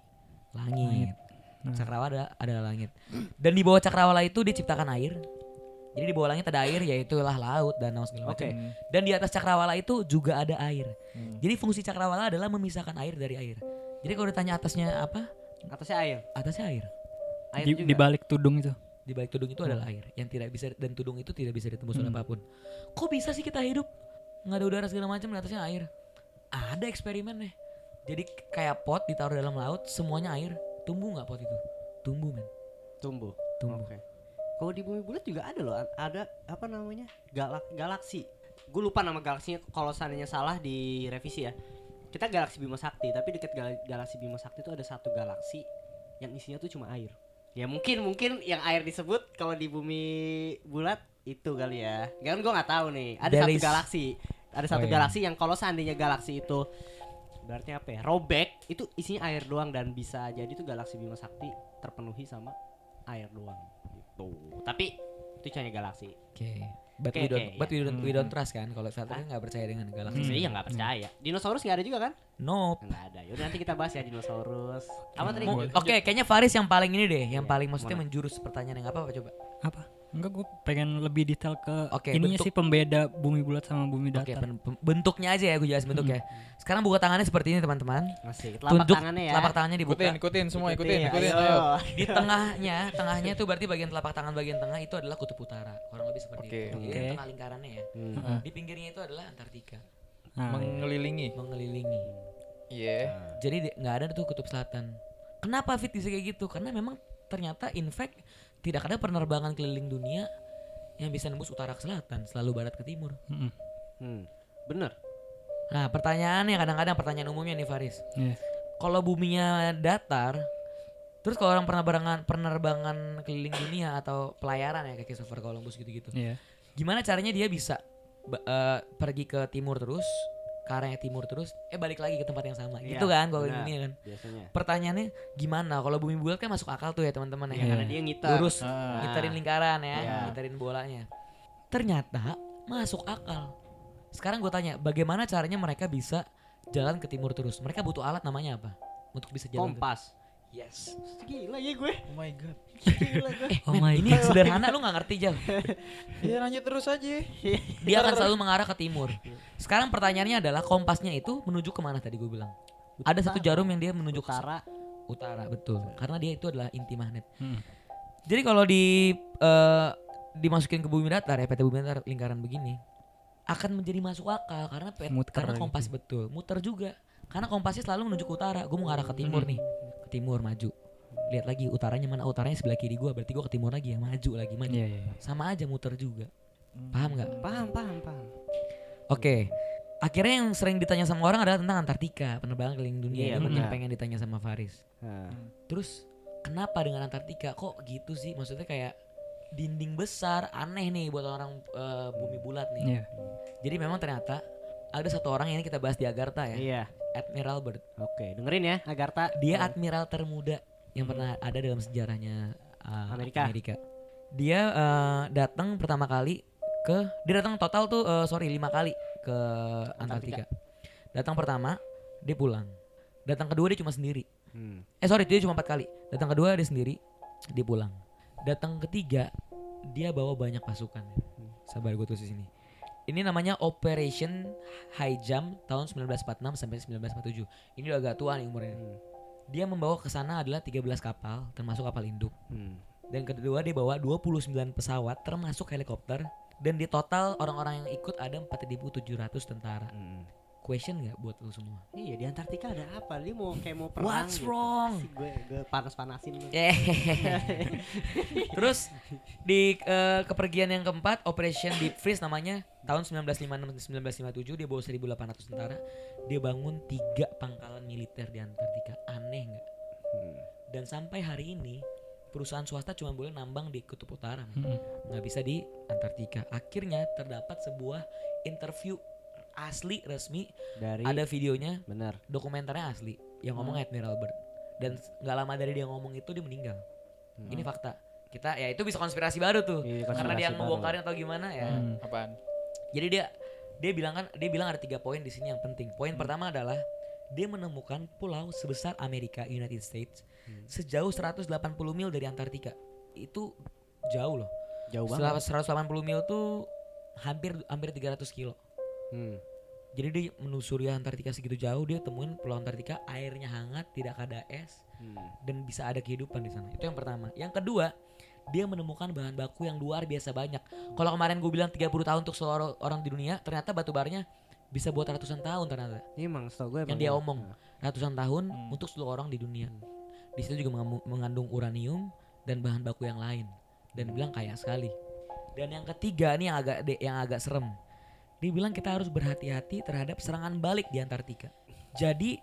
langit. Nah. Cakrawala ada, adalah langit. Dan di bawah cakrawala itu diciptakan air. Jadi di bawah langit ada air yaitulah laut, danau segala macam. Oke. Hmm. Dan di atas cakrawala itu juga ada air. Hmm. Jadi fungsi cakrawala adalah memisahkan air dari air. Jadi kalau ditanya atasnya apa? Atasnya air. Atasnya air. Air Di, juga. di balik tudung itu. Di balik tudung itu adalah air yang tidak bisa dan tudung itu tidak bisa ditembus oleh Hmm. apa pun. Kok bisa sih kita hidup nggak ada udara segala macam di atasnya air? Ada eksperimen nih. Jadi kayak pot ditaruh dalam laut semuanya air. Tumbuh nggak pot itu? Tumbuh men. tumbuh. Tumbuh. Oke. Kalau di bumi bulat juga ada loh, ada apa namanya? Galak galaksi. Gue lupa nama galaksinya kalau seandainya salah di revisi ya. Kita galaksi Bima Sakti, tapi dekat gal- galaksi Bima Sakti itu ada satu galaksi yang isinya tuh cuma air. Ya mungkin mungkin yang air disebut kalau di bumi bulat itu kali ya. Kan gue nggak tahu nih. Ada There satu is- galaksi. Ada satu Oh, iya. galaksi yang kalau seandainya galaksi itu berarti apa ya? Robek itu isinya air doang dan bisa jadi tuh galaksi Bima Sakti terpenuhi sama air doang gitu. Tapi itu hanya galaksi. Oke. But, Oke, we don't, oke, but we don't, we Hmm. don't trust kan kalau filter kan nggak percaya dengan galaksi. Saya ya nggak percaya. Dinosaurus nggak ada juga kan? Nope. Nggak ada. Yaudah nanti kita bahas ya dinosaurus. Apa tadi? Mau- Oke, kayaknya Faris yang paling ini deh, yang Iya, paling maksudnya mana? menjurus pertanyaan yang apa apa coba? Apa? Enggak gue pengen lebih detail ke Oke, ininya bentuk- sih pembeda bumi bulat sama bumi datar. pen- bentuknya aja ya, gue jelasin bentuknya. Sekarang buka tangannya seperti ini teman-teman. Masih. Telapak Tunjuk tangannya ya. telapak tangannya dibuka. Ikutin, ikutin semua, ikutin, Ikutin, ikutin. ayo. Ayo. Di tengahnya, tengahnya itu berarti bagian telapak tangan bagian tengah itu adalah kutub utara. Kurang lebih seperti Oke. itu. Jadi Oke. tengah lingkarannya ya. Hmm. Di pinggirnya itu adalah Antartika, Nah, Mengelilingi. mengelilingi. Iya. Jadi di- nggak ada tuh kutub selatan. Kenapa Fit bisa kayak gitu? Karena memang ternyata in fact tidak ada penerbangan keliling dunia yang bisa nembus utara ke selatan, selalu barat ke timur. mm-mm. Hmm. Bener. Nah, pertanyaannya kadang-kadang pertanyaan umumnya nih Faris. Iya. Kalau buminya datar, terus kalau orang penerbangan penerbangan keliling dunia atau pelayaran ya kayak Christopher Columbus gitu-gitu. Iya. Gimana caranya dia bisa eh, pergi ke timur terus, ke arahnya timur terus, eh balik lagi ke tempat yang sama. Iya, gitu kan kalau dunia kan. Biasanya. Pertanyaannya gimana? Kalau bumi bulat kan masuk akal tuh ya teman-teman ya. Ya, karena dia ngiter. Lurus, Ah. ngiterin lingkaran ya, Iya. ngiterin bolanya. Ternyata masuk akal. Sekarang gue tanya, bagaimana caranya mereka bisa jalan ke timur terus? Mereka butuh alat namanya apa? Untuk bisa jalan. ke- Kompas. Yes. Gila ya gue. Oh my god. Gila gue. Eh, Oh my ini sederhana lu nggak ngerti Jal. Ya lanjut terus aja. Dia akan selalu mengarah ke timur. Sekarang pertanyaannya adalah kompasnya itu menuju ke mana tadi gue bilang? Ada satu jarum yang dia menuju ke Utara. utara betul. Karena dia itu adalah inti magnet. Mm. Jadi kalau di eh, dimasukin ke bumi datar ya peta bumi datar lingkaran begini akan menjadi masuk akal karena pet, Muter karena gitu. kompas betul muter juga karena kompasnya selalu menuju ke utara. Gue mau ngarah ke timur nih. Ke timur maju. Lihat lagi utaranya mana. Utaranya sebelah kiri gue berarti gue ke timur lagi ya. Maju lagi maju. Iya, iya. sama aja muter juga. Paham nggak? Paham, paham, paham. oke. Akhirnya yang sering ditanya sama orang adalah tentang Antartika. Penerbangan keliling dunia itu yang pengen ditanya sama Faris. Nah, Terus kenapa dengan Antartika? Kok gitu sih? Maksudnya kayak dinding besar aneh nih buat orang eh, bumi bulat nih. Iya. Jadi memang ternyata ada satu orang yang ini kita bahas di Agartha ya, Iya. Admiral Byrd. Oke, dengerin ya Agartha. Dia admiral termuda yang pernah ada dalam sejarahnya uh, Amerika. Dia uh, datang pertama kali ke dia datang total tuh uh, sorry lima kali ke Antartika. Datang pertama dia pulang. Datang kedua dia cuma sendiri. Hmm. Eh sorry dia cuma empat kali. Datang kedua dia sendiri, dia pulang. Datang ketiga dia bawa banyak pasukan. Sabar gue tuh di sini. Ini namanya Operation High Jump tahun 1946 sampai 1947. Ini udah agak tua nih umurnya. Hmm. Dia membawa ke sana adalah 13 kapal termasuk kapal induk. Hmm. Dan kedua dia bawa 29 pesawat termasuk helikopter dan di total orang-orang yang ikut ada 4.700 tentara. Hmm. Question nggak buat lu semua? Iya di Antartika ada apa? Dia mau kayak mau perang What's gitu. wrong? Gue gue panas-panasin. Yeay. Terus di eh, kepergian yang keempat Operation Deep Freeze namanya tahun 1956 1957 dia bawa 1800 tentara. Dia bangun tiga pangkalan militer di Antartika. Aneh nggak? Hmm. Dan sampai hari ini perusahaan swasta cuma boleh nambang di kutub utara. Mm-mm. nggak bisa di Antartika. Akhirnya terdapat sebuah interview asli resmi, Dari ada videonya, bener. dokumenternya asli yang ngomong Admiral Byrd. Dan nggak lama dari dia ngomong itu dia meninggal. Ini fakta. Kita ya itu bisa konspirasi baru tuh. Iya, Karena konspirasi dia baru. ngebongkarin atau gimana ya. Hmm. Apaan? Jadi dia dia bilang kan dia bilang ada tiga poin di sini yang penting. Poin pertama adalah dia menemukan pulau sebesar Amerika United States sejauh 180 mil dari Antartika. Itu jauh loh. Jauh banget. 180 mil tuh hampir hampir 300 kilo. Hmm. Jadi dia menelusuri Antartika segitu jauh dia temuin pulau Antartika airnya hangat, tidak ada es Hmm. dan bisa ada kehidupan di sana. Itu yang pertama. Yang kedua, dia menemukan bahan baku yang luar biasa banyak. Kalau kemarin gue bilang 30 tahun untuk seluruh orang di dunia, ternyata batu baranya bisa buat ratusan tahun ternyata. Ini emang setahu gue Yang emang dia ya. omong, ratusan tahun untuk seluruh orang di dunia. Di situ juga mengandung uranium dan bahan baku yang lain. Dan bilang kaya sekali. Dan yang ketiga ini yang agak yang agak serem. Dia bilang kita harus berhati-hati terhadap serangan balik di Antartika. Jadi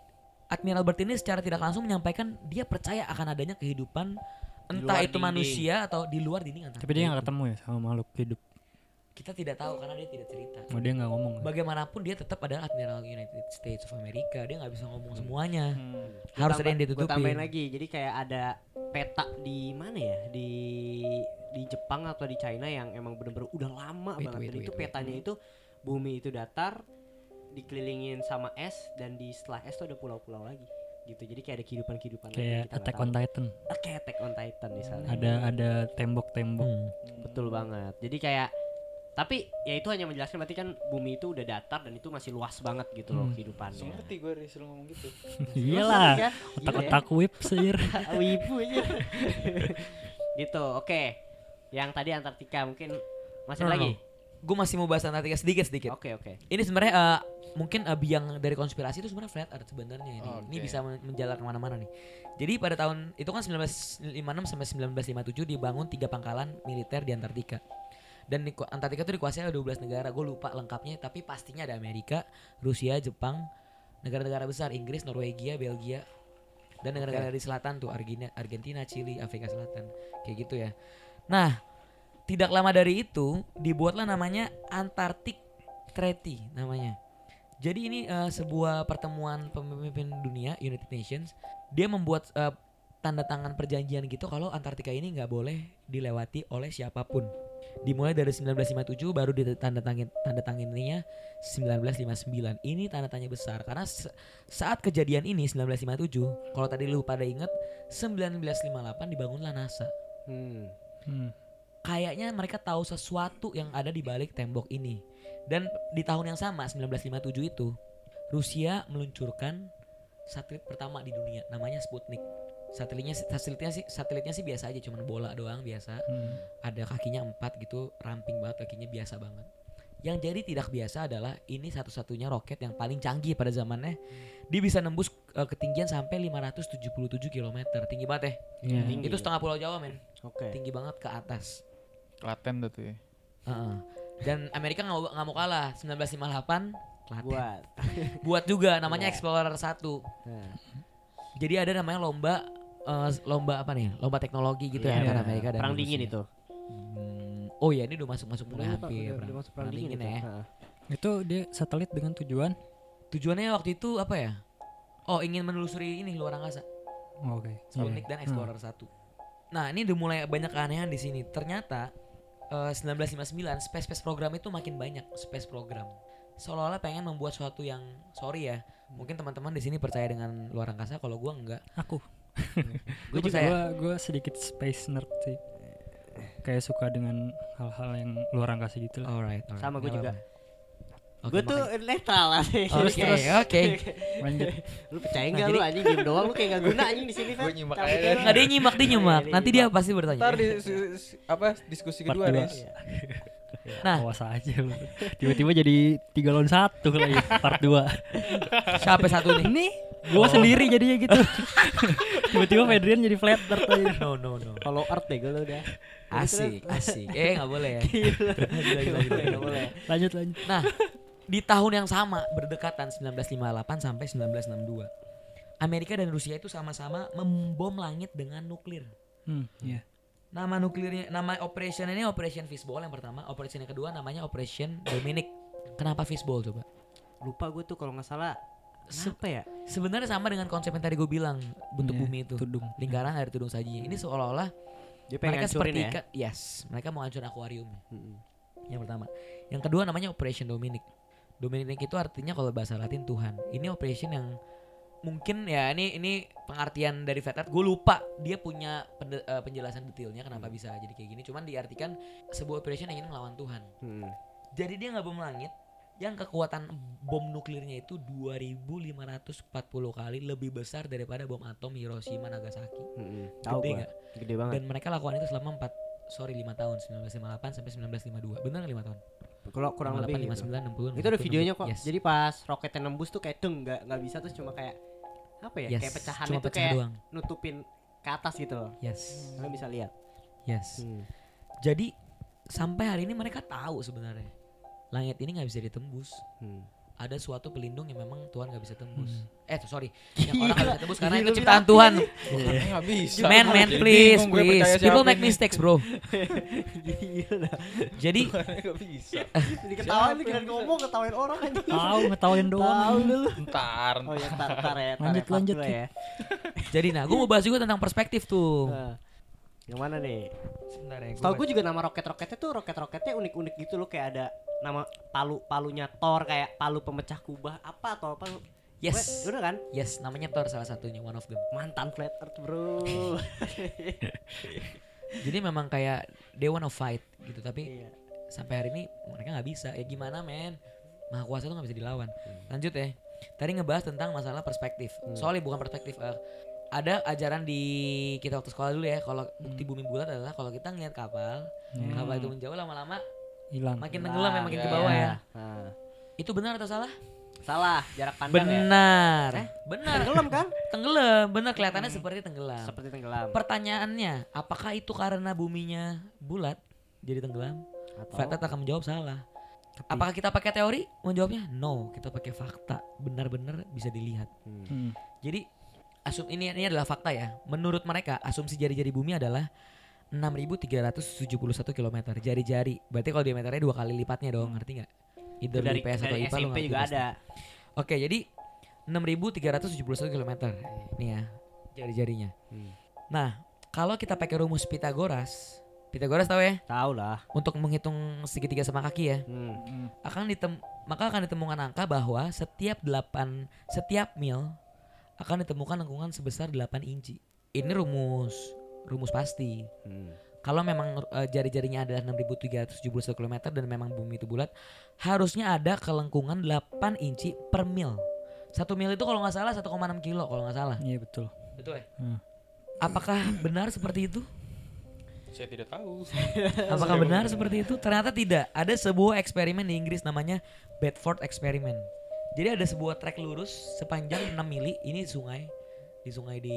Admiral Byrd ini secara tidak langsung menyampaikan dia percaya akan adanya kehidupan entah itu dinding. manusia atau di luar dinding Antartika. Tapi dia nggak itu. ketemu ya sama makhluk hidup. Kita tidak tahu karena dia tidak cerita. Oh, dia nggak ngomong. Bagaimanapun dia tetap adalah Admiral United States of America. Dia nggak bisa ngomong semuanya. Hmm. Harus ada yang Gue ditutupin. tambahin lagi. Jadi kayak ada peta di mana ya? Di di Jepang atau di China yang emang bener-bener udah lama Wait, banget. wait, Dan wait, itu wait. petanya itu bumi itu datar, dikelilingin sama es dan di setelah es tuh ada pulau-pulau lagi. Gitu. Jadi kayak ada kehidupan-kehidupan lagi yang Kayak kita nggak Attack tahu. on Titan. Ah, kayak Attack on Titan misalnya. Ada ada tembok-tembok. Hmm. Betul banget. Jadi kayak tapi ya itu hanya menjelaskan berarti kan bumi itu udah datar dan itu masih luas banget gitu loh Hmm. kehidupannya. Ngerti gue disuruh ngomong gitu. Iyalah. Iya. Otak-otak whip sir. Wibu aja. gitu. Oke. Yang tadi Antartika mungkin masih No, no, lagi. Gue masih mau bahas Antartika sedikit sedikit. Oke, oke. Ini sebenarnya eh, mungkin eh, biang dari konspirasi itu sebenarnya flat earth sebenarnya ini. Oh, Ini bisa men- menjalar ke mana-mana nih. Jadi pada tahun itu kan 1956 sampai 1957 dibangun tiga pangkalan militer di Antartika. Dan di, Antartika itu dikuasai oleh 12 negara. Gue lupa lengkapnya, tapi pastinya ada Amerika, Rusia, Jepang, negara-negara besar Inggris, Norwegia, Belgia, dan negara-negara di selatan tuh Argentina, Argentina, Chili, Afrika Selatan, kayak gitu ya. Nah, tidak lama dari itu dibuatlah namanya Antarctic Treaty namanya. Jadi ini eh, sebuah pertemuan pemimpin dunia United Nations. Dia membuat eh, tanda tangan perjanjian gitu kalau Antartika ini nggak boleh dilewati oleh siapa pun. Dimulai dari 1957 baru ditanda tangin tanda tanganinya 1959. Ini tanda tanya besar karena saat kejadian ini 1957, kalau tadi lu pada inget 1958 dibangunlah NASA Hmm. Hmm. Kayaknya mereka tahu sesuatu yang ada di balik tembok ini. Dan di tahun yang sama 1957 itu Rusia meluncurkan satelit pertama di dunia namanya Sputnik. Satelitnya sih- satelitnya sih satelitnya sih biasa aja cuman bola doang biasa. Hmm. Ada kakinya empat gitu, ramping banget kakinya biasa banget. Yang jadi tidak biasa adalah ini satu-satunya roket yang paling canggih pada zamannya. Dia bisa nembus eh, ketinggian sampai 577 km. Tinggi banget ya. Iya. Tinggi. Itu setengah pulau Jawa, men. Oke. Tinggi banget ke atas. Klaten tuh tuh ya. Heeh. Dan Amerika nggak mau, nggak mau kalah 1958 Klaten. Buat. buat juga namanya Buat. Explorer 1 Nah, jadi ada namanya lomba eh, lomba apa nih lomba teknologi gitu ya iya. antara Amerika dan perang dingin itu. Hmm, oh ya ini udah masuk masuk mulai Udah, hampir udah- perang, udah masuk perang dingin, dingin itu. ya Heeh. Itu dia satelit dengan tujuan. tujuannya waktu itu apa ya oh ingin menelusuri ini luar angkasa Oh, Oke. Sputnik Iya. dan Explorer 1 nah ini udah mulai banyak keanehan di sini ternyata eh, 1959 space space program itu makin banyak space program seolah-olah pengen membuat suatu yang sorry ya mungkin teman-teman di sini percaya dengan luar angkasa kalau gua enggak Aku. gue Gue gua, gua sedikit space nerd sih. Kayak suka dengan hal-hal yang luar angkasa gitu lah. Alright, alright. Sama gue juga. Oke, gue tuh netral lah sih. Oke, Terus, terus. oke. Lanjut. lu percaya Nah, enggak jadi- lu anjing diem doang lu kayak gak guna anjing di sini kan. Gua nyimak aja. aja. Nggak dia nyimak, dia Iya, nyimak. dia Nanti dia nyimak. pasti bertanya. Ntar di apa diskusi kedua dua. nih. Iya. Nah, Awas aja lu. Tiba-tiba jadi tiga lawan satu lagi part 2 siapa satu nih? Nih, gua sendiri jadinya gitu. Tiba-tiba Fedrian jadi flat earth aja. No no no. Follow Earth deh gue udah. Asik, asik. Eh nggak boleh ya. Gila, gila, gila, gila. boleh. Lanjut lanjut. Nah, di tahun yang sama berdekatan 1958 sampai 1962. Amerika dan Rusia itu sama-sama membom langit dengan nuklir. Hmm, iya. Nama nuklirnya, nama operation ini Operation Fishball yang pertama, operation yang kedua namanya Operation Dominic. Kenapa fishball coba? Lupa gue tuh kalau nggak salah. Apa ya? Sebenarnya sama dengan konsep yang tadi gue bilang bentuk Iya, bumi itu. tudung. Lingkaran dari tudung saji. Ini seolah-olah Dia pengen mereka seperti ya. yes, mereka mau hancurin akuarium. Mm-mm. Yang pertama. Yang kedua namanya Operation Dominic. Dominic itu artinya kalau bahasa Latin Tuhan. Ini operation yang mungkin ya ini ini pengertian dari Earth. Gue lupa dia punya pende- eh, penjelasan detailnya kenapa bisa jadi kayak gini. Cuman diartikan sebuah operation yang ingin melawan Tuhan. Mm. Jadi dia nggak bom langit yang kekuatan bom nuklirnya itu 2540 kali lebih besar daripada bom atom Hiroshima Nagasaki. Tahu Gede nggak? Gede banget. Dan mereka lakukan itu selama 4 sorry 5 tahun 1958 sampai 1952. Benar 5 tahun? Kalau kurang 58, lebih gitu. 59, 60. Itu ada videonya kok. Yes. Jadi pas roketnya nembus tuh kayak deng nggak nggak bisa terus cuma kayak apa ya? Yes, Kayak pecahan cuma itu pecah kayak doang. nutupin ke atas gitu loh. Yes. Kalian bisa lihat. Yes. Hmm. Jadi sampai hari ini mereka tahu sebenarnya langit ini nggak bisa ditembus. Hmm. Ada suatu pelindung yang memang Tuhan nggak bisa tembus. Hmm. Eh sorry, yang orang nggak bisa tembus karena itu ciptaan Tuhan. Nggak bisa. Man, man, Jadi please, please. People make ini. mistakes, bro. Jadi Nggak bisa. Diketawain lu kira ngomong ketawain orang aja. Tahu ngetawain Tahu doang. lu. Ntar. Oh ya tar tar ya. Lanjut, ya, lanjut, ya. jadi nah, gue mau bahas juga tentang perspektif tuh. Yang mana nih? Sebentar ya. Tahu gue juga nama roket-roketnya tuh roket-roketnya unik-unik gitu loh kayak ada nama palu palunya Thor kayak palu pemecah kubah apa atau apa Yes. Udah kan? Yes, namanya Thor salah satunya, one of them. Mantan flat earth, Bro. Jadi memang kayak they wanna fight gitu, tapi iya. sampai hari ini mereka nggak bisa. Ya gimana, men? Maha kuasa tuh nggak bisa dilawan. Hmm. Lanjut ya. Tadi ngebahas tentang masalah perspektif. Soalnya bukan perspektif. eh, ada ajaran di kita waktu sekolah dulu ya. Kalau bukti bumi bulat adalah kalau kita ngeliat kapal, Hmm. kapal itu menjauh lama-lama Hilang. makin tenggelam ya, makin ke ya. bawah ya. Nah, Itu benar atau salah? salah jarak pandang ya. Benar. Eh? Benar. Tenggelam kan? Tenggelam, benar kelihatannya seperti tenggelam. Seperti tenggelam. Pertanyaannya, apakah itu karena buminya bulat jadi tenggelam? Atau Flat Earth akan menjawab salah. Apakah kita pakai teori? Menjawabnya no, kita pakai fakta. Benar-benar bisa dilihat. Hmm. Hmm. Jadi asum ini ini adalah fakta ya. Menurut mereka asumsi jari-jari bumi adalah 6.371 km jari-jari. Berarti kalau diameternya dua kali lipatnya dong, ngerti nggak? Itu dari, IPS atau IPA lu SMP juga pasti. ada. Oke, jadi 6.371 km. Nih ya, jari-jarinya. Hmm. Nah, kalau kita pakai rumus Pitagoras, Pitagoras tahu ya? Tahu lah. Untuk menghitung segitiga sama kaki ya, Hmm. akan ditem maka akan ditemukan angka bahwa setiap 8 setiap mil akan ditemukan lengkungan sebesar 8 inci. Ini rumus rumus pasti. Hmm. Kalau memang eh, jari-jarinya adalah 6.371 km dan memang bumi itu bulat, harusnya ada kelengkungan 8 inci per mil. Satu mil itu kalau nggak salah 1,6 kilo kalau nggak salah. Iya betul. Betul ya? Hmm. Apakah benar seperti itu? Saya tidak tahu. Apakah benar seperti itu? Ternyata tidak. Ada sebuah eksperimen di Inggris namanya Bedford Experiment. Jadi ada sebuah trek lurus sepanjang 6 mili. Ini sungai di sungai di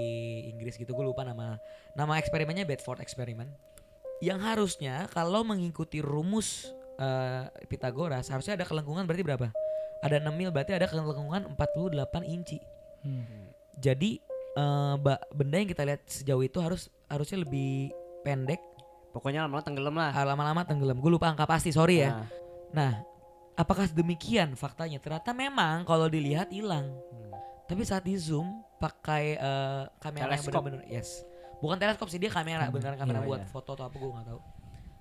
Inggris gitu. Gue lupa nama nama eksperimennya Bedford Experiment. Yang harusnya kalau mengikuti rumus eh, Pitagoras harusnya ada kelengkungan berarti berapa? Ada 6 mil berarti ada kelengkungan 48 inci. Hmm. Jadi eh, ba- benda yang kita lihat sejauh itu harus harusnya lebih pendek Pokoknya lama-lama tenggelam lah. Ah, lama-lama tenggelam. Gue lupa angka pasti, sorry ya. Nah, Nah, apakah demikian faktanya? Ternyata memang kalau dilihat hilang. Hmm. Tapi saat di zoom pakai eh, kamera yang Teleskop. benar-benar yes. Bukan teleskop sih dia kamera, beneran kamera iya, buat iya. foto atau apa gue nggak tahu.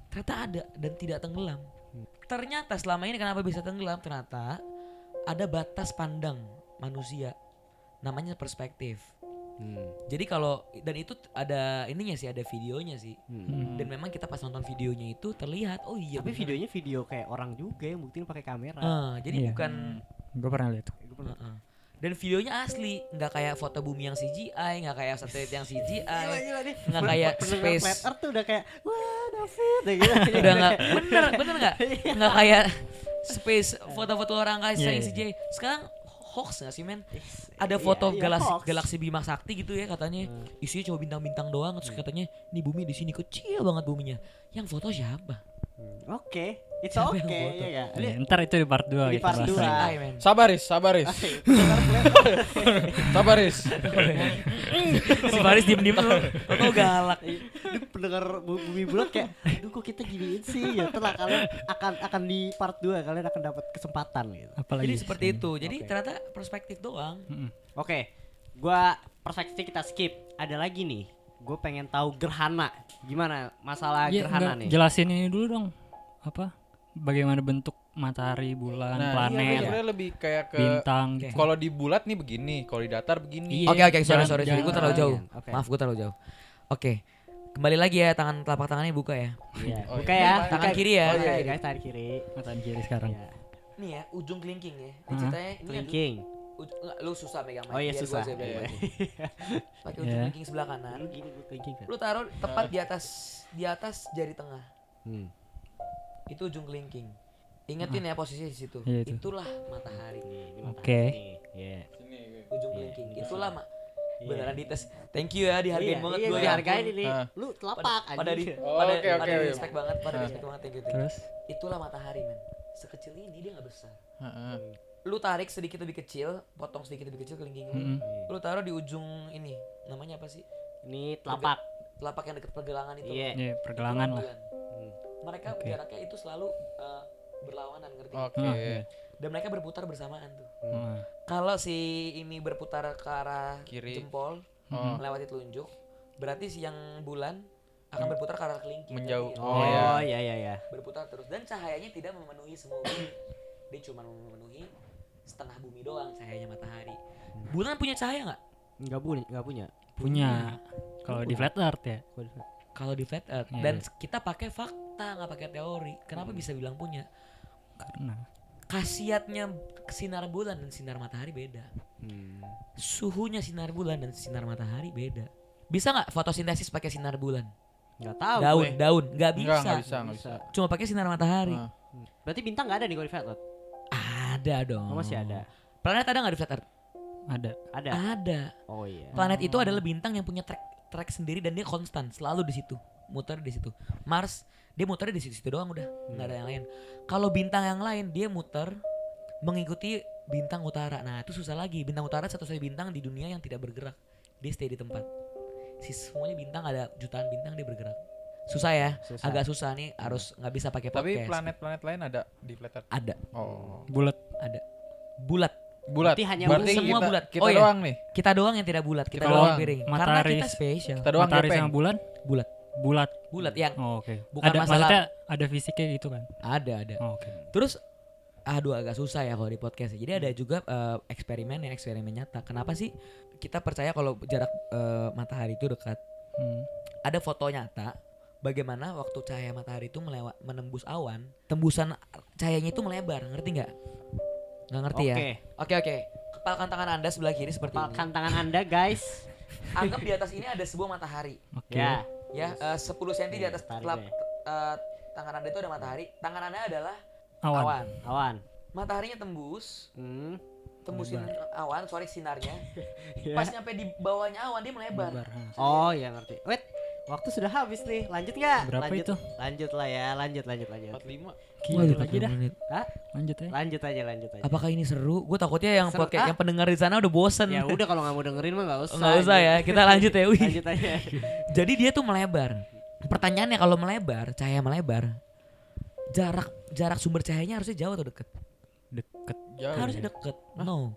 Ternyata ada dan tidak tenggelam. Hmm. Ternyata selama ini kenapa bisa tenggelam? Ternyata ada batas pandang manusia. Namanya perspektif. Hmm. Jadi kalau dan itu ada ininya sih, ada videonya sih. Hmm. Hmm. Dan memang kita pas nonton videonya itu terlihat, oh iya. Tapi bener. videonya video kayak orang juga yang buktiin pakai kamera. Ah, jadi Iya. bukan Gue pernah lihat pernah- Heeh. dan videonya asli nggak kayak foto bumi yang CGI nggak kayak satelit yang CGI nggak kayak space Flat Earth tuh udah kayak wah David gitu. udah nggak bener bener nggak nggak kayak space foto-foto orang kayak Iya, yang iya. CGI sekarang hoax nggak sih men? Ada Iya, foto iya, galaksi hoax. galaksi Bima Sakti gitu ya katanya. Isinya cuma bintang-bintang doang terus katanya ini bumi di sini kecil banget buminya. Yang foto siapa? Hmm, Oke, it's foto? ya ya. Ya, ntar itu di part 2 Di part dua. CGI men Sabaris, sabaris, sabaris. si Faris diem-diem tuh kok galak Ini pendengar bu- bumi bulat kayak aduh kok kita giniin sih ya telah kalian akan akan di part 2 kalian akan dapat kesempatan gitu. Apalagi jadi seperti itu jadi ternyata perspektif doang Mm-mm. Oke, gua perspektif kita skip. Ada lagi nih. Gue pengen tahu gerhana. Gimana masalah Iya, gerhana enggak, nih? Jelasin ini dulu dong. Apa? Bagaimana bentuk matahari, bulan, Nah, planet, iya, sebenarnya lebih kayak ke bintang gitu. kalau di bulat nih begini, kalau di datar begini. Iya, Oke oke sorry sorry sorry gue terlalu jauh. Oke. Maaf gue terlalu jauh. Oke. Kembali lagi ya tangan telapak tangannya buka ya. Iya, Oh, buka iya. ya. Tangan buka. kiri ya. Oke, Oh, iya. guys, tangan kiri. Matahari kiri sekarang. Iya. Nih ya ujung kelingking ya. Ini ceritanya ini enggak, lu susah megang mic, Oh iya susah. Iya. Pakai ujung Iya. kelingking sebelah kanan. Kan. Lu taruh tepat di atas di atas jari tengah. Hmm. Itu ujung kelingking. Ingetin ya posisi di situ. Iya, itu. Itulah matahari. Oke. matahari nih. Iya. Ujung Iya. kelingking. Itulah mak. Iya. Beneran dites. Thank you ya dihargain Iya, banget iya, gua ya. dihargain ini. Ah. Lu Pada, telapak pada di. Oh, pada, oke, pada oke, di oke. respect banget, pada Ah. respect banget thank you, thank you. Terus Itulah matahari men. Sekecil ini dia nggak besar. Heeh. Lu tarik sedikit lebih kecil, potong sedikit lebih kecil kelingking lu. Lu taruh di ujung ini. Namanya apa sih? Ini telapak. Telapak yang deket pergelangan itu. Iya. ya pergelangan lah. Hmm. Mereka Oke. jaraknya itu selalu eh, berlawanan ngerti? Oke. Ah, iya. Dan mereka berputar bersamaan tuh. Heeh. Kalau si ini berputar ke arah Kiri. jempol Oh. melewati telunjuk, berarti si yang bulan akan berputar ke arah kelingking. Menjauh. ngerti Oh, nggak? iya iya iya. berputar terus dan cahayanya tidak memenuhi semua bumi dia cuma memenuhi setengah bumi doang cahayanya matahari bulan punya cahaya nggak Enggak punya, enggak punya. Punya. Kalau di flat earth ya. Kalau di flat earth Iya, dan iya. kita pakai fakta nggak pakai teori kenapa bisa bilang punya Karena khasiatnya sinar bulan dan sinar matahari beda Hmm. suhunya sinar bulan dan sinar matahari beda bisa nggak fotosintesis pakai sinar bulan Enggak tahu daun gue. daun nggak Enggak, bisa enggak bisa, enggak bisa. cuma pakai sinar matahari Ah. Berarti bintang enggak ada di Golden Flat Earth? ada dong Oh, masih ada. planet ada nggak di flat earth ada. Ada. ada Oh iya. Planet itu adalah bintang yang punya track track sendiri dan dia konstan, selalu di situ, muter di situ. Mars dia muter di situ-situ doang udah, nggak ada yang lain. Kalau bintang yang lain dia muter mengikuti bintang utara. Nah, itu susah lagi. Bintang utara satu-satunya bintang di dunia yang tidak bergerak. Dia stay di tempat. Si semuanya bintang ada jutaan bintang dia bergerak. Susah ya, Susah. agak susah nih harus nggak bisa pakai Tapi planet-planet lain ada di earth. ada, Oh. Bulat. ada. Bulat. Bulat. Berarti hanya Berarti semua kita, bulat. Kita Oh, iya. doang nih. Kita doang yang tidak bulat, kita, Kita doang doang. piring. Karena Matahari- kita spesial. Kita doang Matahari sama bulan Bulat, bulat. bulat yang Oh, oke. Bukan ada masalah- maksudnya ada fisiknya gitu kan. ada ada. Oh, oke. Terus aduh agak susah ya kalau di podcast. Jadi ada juga eh, eksperimen yang eksperimen nyata. Kenapa sih kita percaya kalau jarak eh, matahari itu dekat? Hmm. Ada foto nyata bagaimana waktu cahaya matahari itu melewat menembus awan, tembusan cahayanya itu melebar, ngerti nggak? Nggak ngerti ya? Oke. Oke oke. Kepalkan tangan anda sebelah kiri seperti ini. Palkan tangan Anda, guys. Anggap di atas ini ada sebuah matahari. Oke. Ya. Ya, eh, 10 cm di Nih, atas telap, deh. eh, tangan anda itu ada matahari. Tangan anda adalah Awan. awan. Awan. Mataharinya tembus, Hmm. tembusin awan, sorry sinarnya. Ya. Pas nyampe di bawahnya awan dia melebar. Lebar, ha. Oh, ya ngerti. Wait, waktu sudah habis nih. Lanjut nggak? Berapa lanjut. itu? Lanjut lah ya, lanjut lanjut lanjut. 45. Gila lagi dah. Hah? Lanjut ya. Lanjut aja, lanjut aja. Apakah ini seru? Gue takutnya yang Seru, podcast ah. yang pendengar di sana udah bosen. Ya udah kalau nggak mau dengerin mah nggak usah. Nggak usah ya. Kita lanjut ya. Wih. Lanjut aja. Jadi dia tuh melebar. Pertanyaannya kalau melebar, cahaya melebar, jarak jarak sumber cahayanya harusnya jauh atau deket? Deket. Jauh. harusnya deket. No.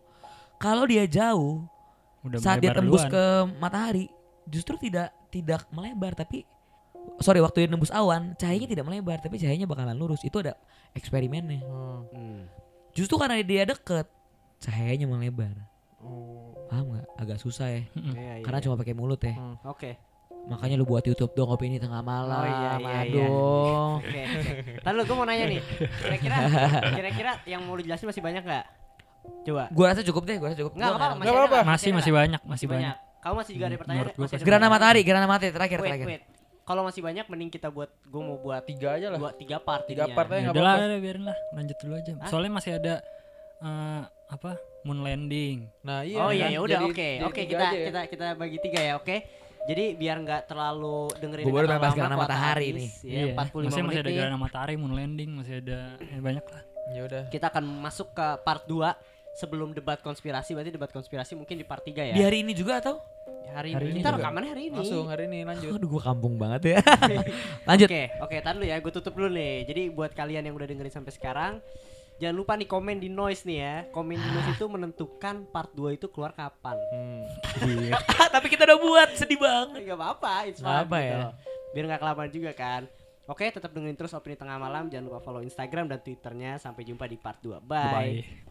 Kalau dia jauh, Udah saat dia tembus duluan. ke matahari, justru tidak tidak melebar tapi sorry waktu dia nembus awan, cahayanya tidak melebar tapi cahayanya bakalan lurus. Itu ada eksperimennya. Hmm. Justru karena dia deket, cahayanya melebar. Oh. Paham nggak? Agak susah ya. Mm-mm. Iya, iya. Karena cuma pakai mulut ya. Oke. Makanya lu buat YouTube dong opini tengah malam. Oh, iya, iya, iya. Aduh. Oke, oke. Ntar lu gue mau nanya nih. Kira-kira kira-kira yang mau lu jelasin masih banyak nggak? Coba. Gua rasa cukup deh, gua rasa cukup. Enggak apa-apa, masih? Masih masih nggak? banyak, masih banyak. Kamu masih juga ada pertanyaan? gua Masih ada Gerhana pertanyaan? matahari, gerhana matahari terakhir Wait, terakhir. wait. Kalau masih banyak mending kita buat gue mau buat Tiga aja lah. dua tiga part Tiga part aja Ya nggak udah lah, apa-apa. udah biarin lah, lanjut dulu aja. Hah? Soalnya masih ada eh, apa? Moon landing. Nah iya. oh iya kan? ya udah oke oke kita ya. kita kita bagi tiga ya oke. Jadi biar nggak terlalu dengerin Gua baru bahas gerhana matahari nih. Ya, 45 Iya. masih menit masih ada gerhana matahari, moon landing, masih ada ya banyak lah. Ya udah. Kita akan masuk ke part 2 sebelum debat konspirasi. Berarti debat konspirasi mungkin di part 3 ya. Di hari ini juga atau? Hari, Hari ini. Kita juga. rekamannya hari ini. Langsung hari ini lanjut. Aduh gua kampung banget ya. Lanjut. Oke, oke, tar dulu ya, gue tutup dulu nih. Jadi buat kalian yang udah dengerin sampai sekarang, jangan lupa nih komen di noise nih ya. Komen di noise itu menentukan part 2 itu keluar kapan. Hmm. Tapi kita udah buat, sedih banget. Gak apa-apa, it's fun apa gitu ya. Biar gak kelamaan juga kan. Oke, tetap dengerin terus opini tengah malam. Jangan lupa follow Instagram dan Twitternya. Sampai jumpa di part 2. Bye. Bye.